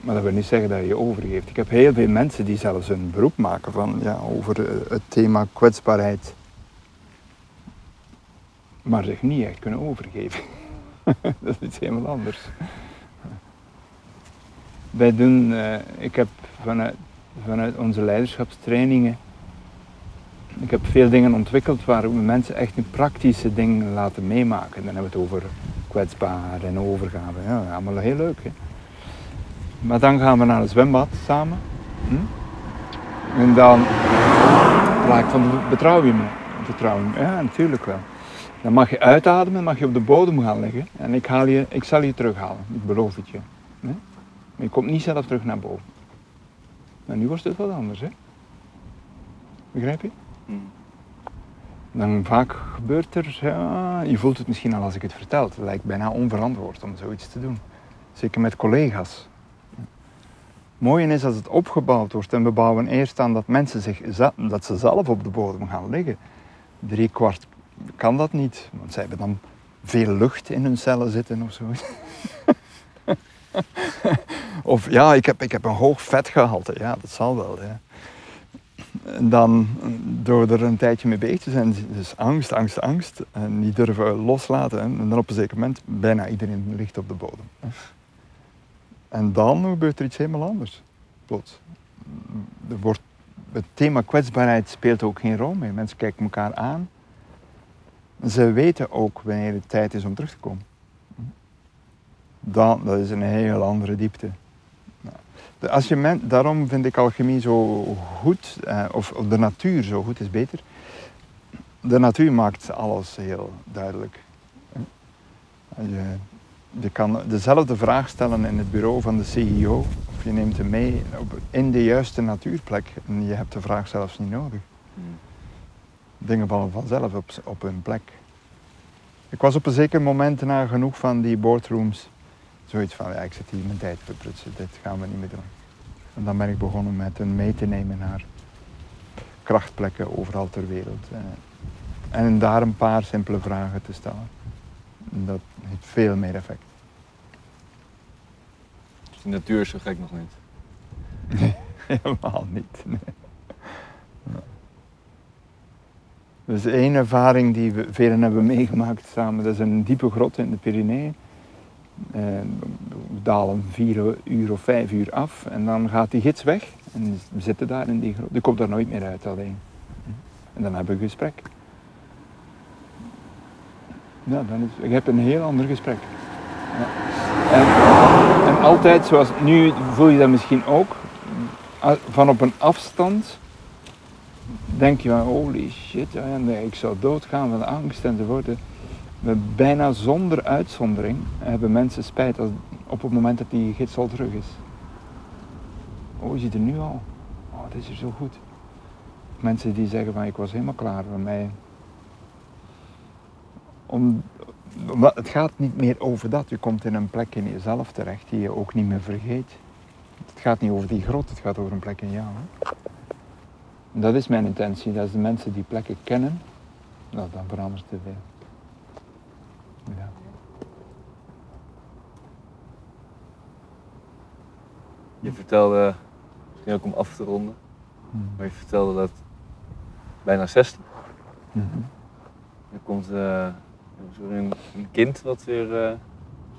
Maar dat wil niet zeggen dat je je overgeeft. Ik heb heel veel mensen die zelfs een beroep maken van, ja, over eh, het thema kwetsbaarheid. Maar zich niet echt kunnen overgeven. dat is iets helemaal anders. Wij doen, uh, ik heb vanuit, vanuit onze leiderschapstrainingen ik heb veel dingen ontwikkeld waar we mensen echt een praktische dingen laten meemaken. Dan hebben we het over kwetsbaar en overgave. Ja, allemaal heel leuk. Hè? Maar dan gaan we naar het zwembad samen. Hm? En dan vraag ik van, betrouw je me? Je me? Ja, natuurlijk wel. Dan mag je uitademen, mag je op de bodem gaan liggen. En ik, haal je, ik zal je terughalen, ik beloof het je. Maar je komt niet zelf terug naar boven. Maar nu wordt het wat anders, hè? Begrijp je? Dan vaak gebeurt er, ja, je voelt het misschien al als ik het vertel, het lijkt bijna onverantwoord om zoiets te doen. Zeker met collega's. mooie is als het opgebouwd wordt en we bouwen eerst aan dat mensen zich, dat ze zelf op de bodem gaan liggen. Drie kwart kan dat niet, want zij hebben dan veel lucht in hun cellen zitten of zo. of ja, ik heb, ik heb een hoog vetgehalte, ja, dat zal wel. Dan door er een tijdje mee bezig te zijn, dus angst, angst, angst, en niet durven loslaten. En dan op een zeker moment, bijna iedereen ligt op de bodem. En dan gebeurt er iets helemaal anders. Plots. Er wordt, het thema kwetsbaarheid speelt ook geen rol meer. Mensen kijken elkaar aan. Ze weten ook wanneer het tijd is om terug te komen. Dan, dat is een heel andere diepte. Als je men, daarom vind ik alchemie zo goed, eh, of, of de natuur zo goed is beter. De natuur maakt alles heel duidelijk. Je, je kan dezelfde vraag stellen in het bureau van de CEO, of je neemt hem mee op, in de juiste natuurplek en je hebt de vraag zelfs niet nodig. Dingen vallen vanzelf op, op hun plek. Ik was op een zeker moment na genoeg van die boardrooms zoiets van, ja, ik zit hier mijn tijd te prutsen, dit gaan we niet meer doen. En dan ben ik begonnen met hun mee te nemen naar krachtplekken overal ter wereld. eh, En daar een paar simpele vragen te stellen. En Dat heeft veel meer effect.
Dus de natuur is zo gek nog niet.
Helemaal niet. nee. Dus één ervaring die we velen hebben meegemaakt samen, dat is een diepe grot in de Pyreneeën. We dalen vier uur of vijf uur af en dan gaat die gids weg. En we zitten daar in die grot. Die komt daar nooit meer uit alleen. En dan hebben we een gesprek. Ja, dan is, je hebt een heel ander gesprek. Ja. En, altijd, zoals nu voel je dat misschien ook, van op een afstand denk je van holy shit, ik zou doodgaan van angst enzovoort. Maar bijna zonder uitzondering hebben mensen spijt als, op het moment dat die gids al terug is. Oh, je ziet er nu al. Oh, het is er zo goed. Mensen die zeggen van ik was helemaal klaar van mij. Om, het gaat niet meer over dat. Je komt in een plek in jezelf terecht die je ook niet meer vergeet. Het gaat niet over die grot, het gaat over een plek in jou. Hè? Dat is mijn intentie, dat is de mensen die plekken kennen, nou, dan verandert te veel. Ja.
Je vertelde, misschien ook om af te ronden,
Hmm.
maar je vertelde dat bijna 60.
Mhm.
Er komt eh, zo een, een kind wat weer eh,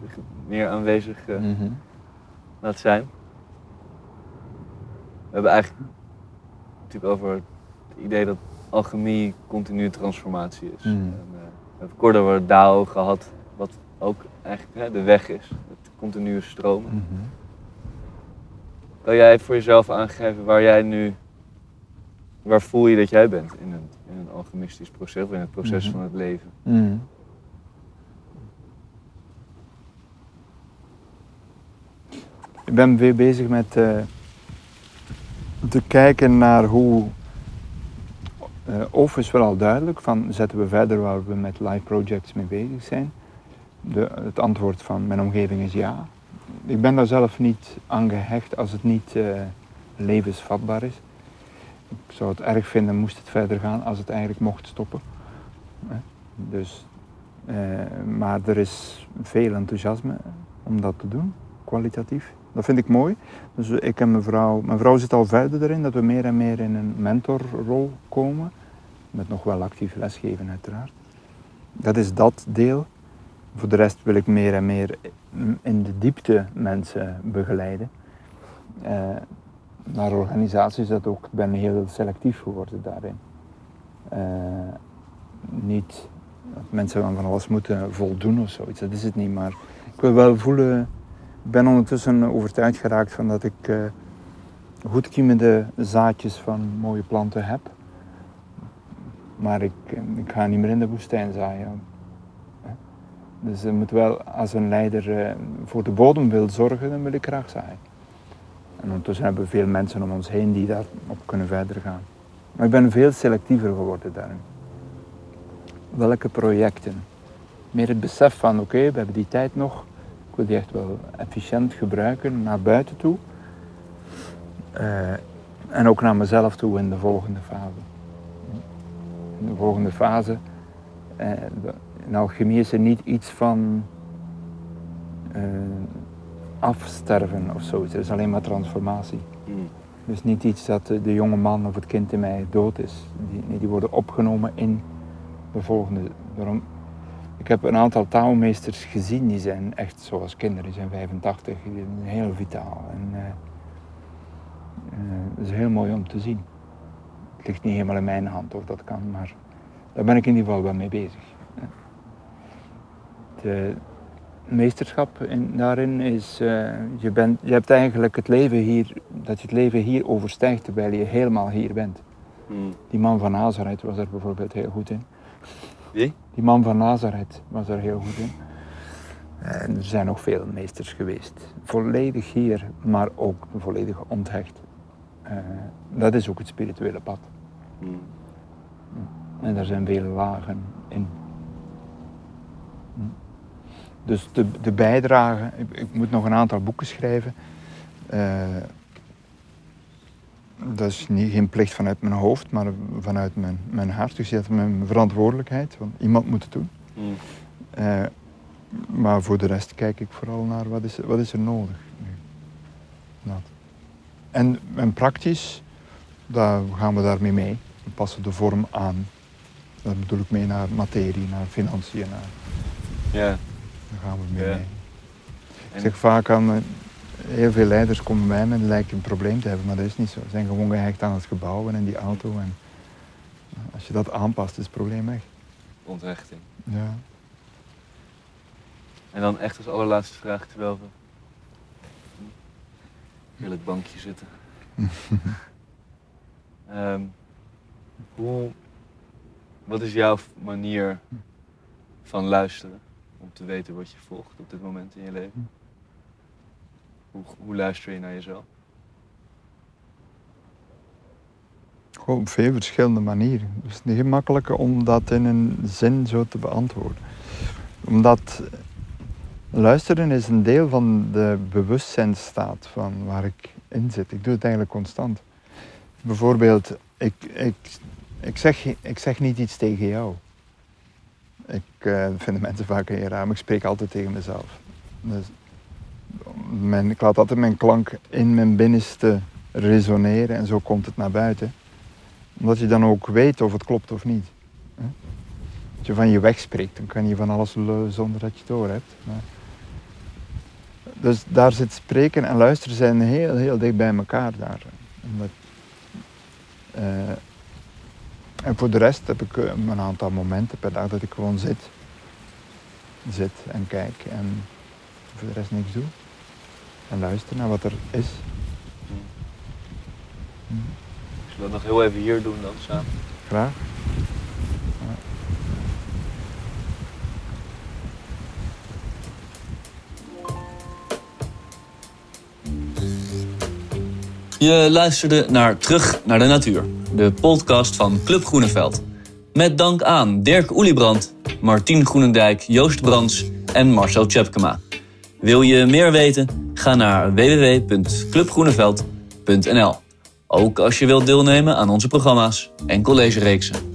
zich meer aanwezig eh,
Mhm.
laat zijn. We hebben eigenlijk natuurlijk over het idee dat alchemie continue transformatie is.
Mhm.
En, eh, we hebben kort over Dao gehad, wat ook eigenlijk hè, de weg is, het continue stromen. Kan jij voor jezelf aangeven waar jij nu, waar voel je dat jij bent in een, in een alchemistisch proces of in het proces
Mhm.
van het leven?
Mhm. Ik ben weer bezig met eh, te kijken naar hoe. eh of is wel al duidelijk, van zetten we verder waar we met live projects mee bezig zijn. De, het antwoord van mijn omgeving is ja. Ik ben daar zelf niet aan gehecht als het niet eh, levensvatbaar is. Ik zou het erg vinden moest het verder gaan als het eigenlijk mocht stoppen. Dus, eh, maar er is veel enthousiasme om dat te doen, kwalitatief. Dat vind ik mooi. Dus ik en mijn vrouw, mijn vrouw zit al verder erin, dat we meer en meer in een mentorrol komen. Met nog wel actief lesgeven uiteraard. Dat is dat deel. Voor de rest wil ik meer en meer in de diepte mensen begeleiden. Eh, naar organisaties dat ook, ik ben heel selectief geworden daarin. Eh, niet dat mensen van alles moeten voldoen of zoiets, dat is het niet. Maar ik wil wel voelen, ik ben ondertussen overtuigd geraakt van dat ik eh goedkiemende zaadjes van mooie planten heb. Maar ik, ik ga niet meer in de woestijn zaaien. Dus je moet wel, als een leider eh, voor de bodem wil zorgen, dan wil ik graag zaaien. En ondertussen hebben we veel mensen om ons heen die daarop kunnen verder gaan. Maar ik ben veel selectiever geworden daarin. Welke projecten? Meer het besef van oké, we hebben die tijd nog. Ik wil die echt wel efficiënt gebruiken naar buiten toe. Eh, en ook naar mezelf toe in de volgende fase. In de volgende fase, eh, in alchemie is er niet iets van eh, afsterven of zoiets. Er is alleen maar transformatie. Dus niet iets dat de, jonge man of het kind in mij dood is. Die, die worden opgenomen in de volgende. Daarom, ik heb een aantal taalmeesters gezien, die zijn echt zoals kinderen, die zijn 85, die zijn heel vitaal. En, eh, eh, dat is heel mooi om te zien. Het ligt niet helemaal in mijn hand of dat kan, maar daar ben ik in ieder geval wel mee bezig. De, meesterschap in, daarin is, eh, je, bent, je hebt eigenlijk het leven hier, dat je het leven hier overstijgt terwijl je helemaal hier bent.
Hmm.
Die man van Nazareth was er bijvoorbeeld heel goed in.
Wie?
Die man van Nazareth was er heel goed in. En er zijn nog veel meesters geweest. Volledig hier, maar ook volledig onthecht. Eh, dat is ook het spirituele pad.
Hmm.
En daar zijn vele lagen in. Dus de, de bijdrage, ik, ik moet nog een aantal boeken schrijven. Eh, dat is niet, geen plicht vanuit mijn hoofd, maar vanuit mijn, mijn hart. Dus dat is mijn verantwoordelijkheid, want iemand moet het doen.
Hmm.
Eh, maar voor de rest kijk ik vooral naar wat is, wat is er nodig nu. Dat. En, en praktisch, daar gaan we daarmee mee. We passen de vorm aan. Daar bedoel ik mee naar materie, naar financiën. Naar,
Ja.
Daar gaan we mee.
Ja.
Ik zeg vaak aan heel veel leiders komen bij me en lijken een probleem te hebben, maar dat is niet zo. Ze zijn gewoon gehecht aan het gebouw en in die auto. En als je dat aanpast, is het probleem weg.
Onthechting.
Ja.
En dan echt als allerlaatste vraag, terwijl we heerlijk bankje zitten. Ehm, hoe, wat is jouw manier van luisteren om te weten wat je volgt op dit moment in je leven? Hoe, hoe luister je naar jezelf?
Gewoon op veel verschillende manieren. Het is niet gemakkelijk om dat in een zin zo te beantwoorden. Omdat luisteren is een deel van de bewustzijnsstaat van waar ik in zit. Ik doe het eigenlijk constant. Bijvoorbeeld, ik, ik, ik, zeg, ik zeg niet iets tegen jou. Ik eh, dat vinden mensen vaak heel raar, maar ik spreek altijd tegen mezelf. Dus mijn, ik laat altijd mijn klank in mijn binnenste resoneren en zo komt het naar buiten omdat je dan ook weet of het klopt of niet. hè. Als je van je weg spreekt, dan kan je van alles lullen zonder dat je het door hebt. Dus daar zit spreken en luisteren zijn heel, heel dicht bij elkaar daar. Omdat, eh, en voor de rest heb ik eh, een aantal momenten per dag dat ik gewoon zit. Zit en kijk en voor de rest niks doe. En luister naar wat er is.
Zullen we dat nog heel even hier doen dan samen?
Graag.
Je luisterde naar Terug naar de Natuur, de podcast van Club Groeneveld. Met dank aan Dirk Oeliebrand, Martien Groenendijk, Joost Brands en Marcel Tjepkema. Wil je meer weten? Ga naar www.clubgroeneveld.nl. Ook als je wilt deelnemen aan onze programma's en collegereeksen.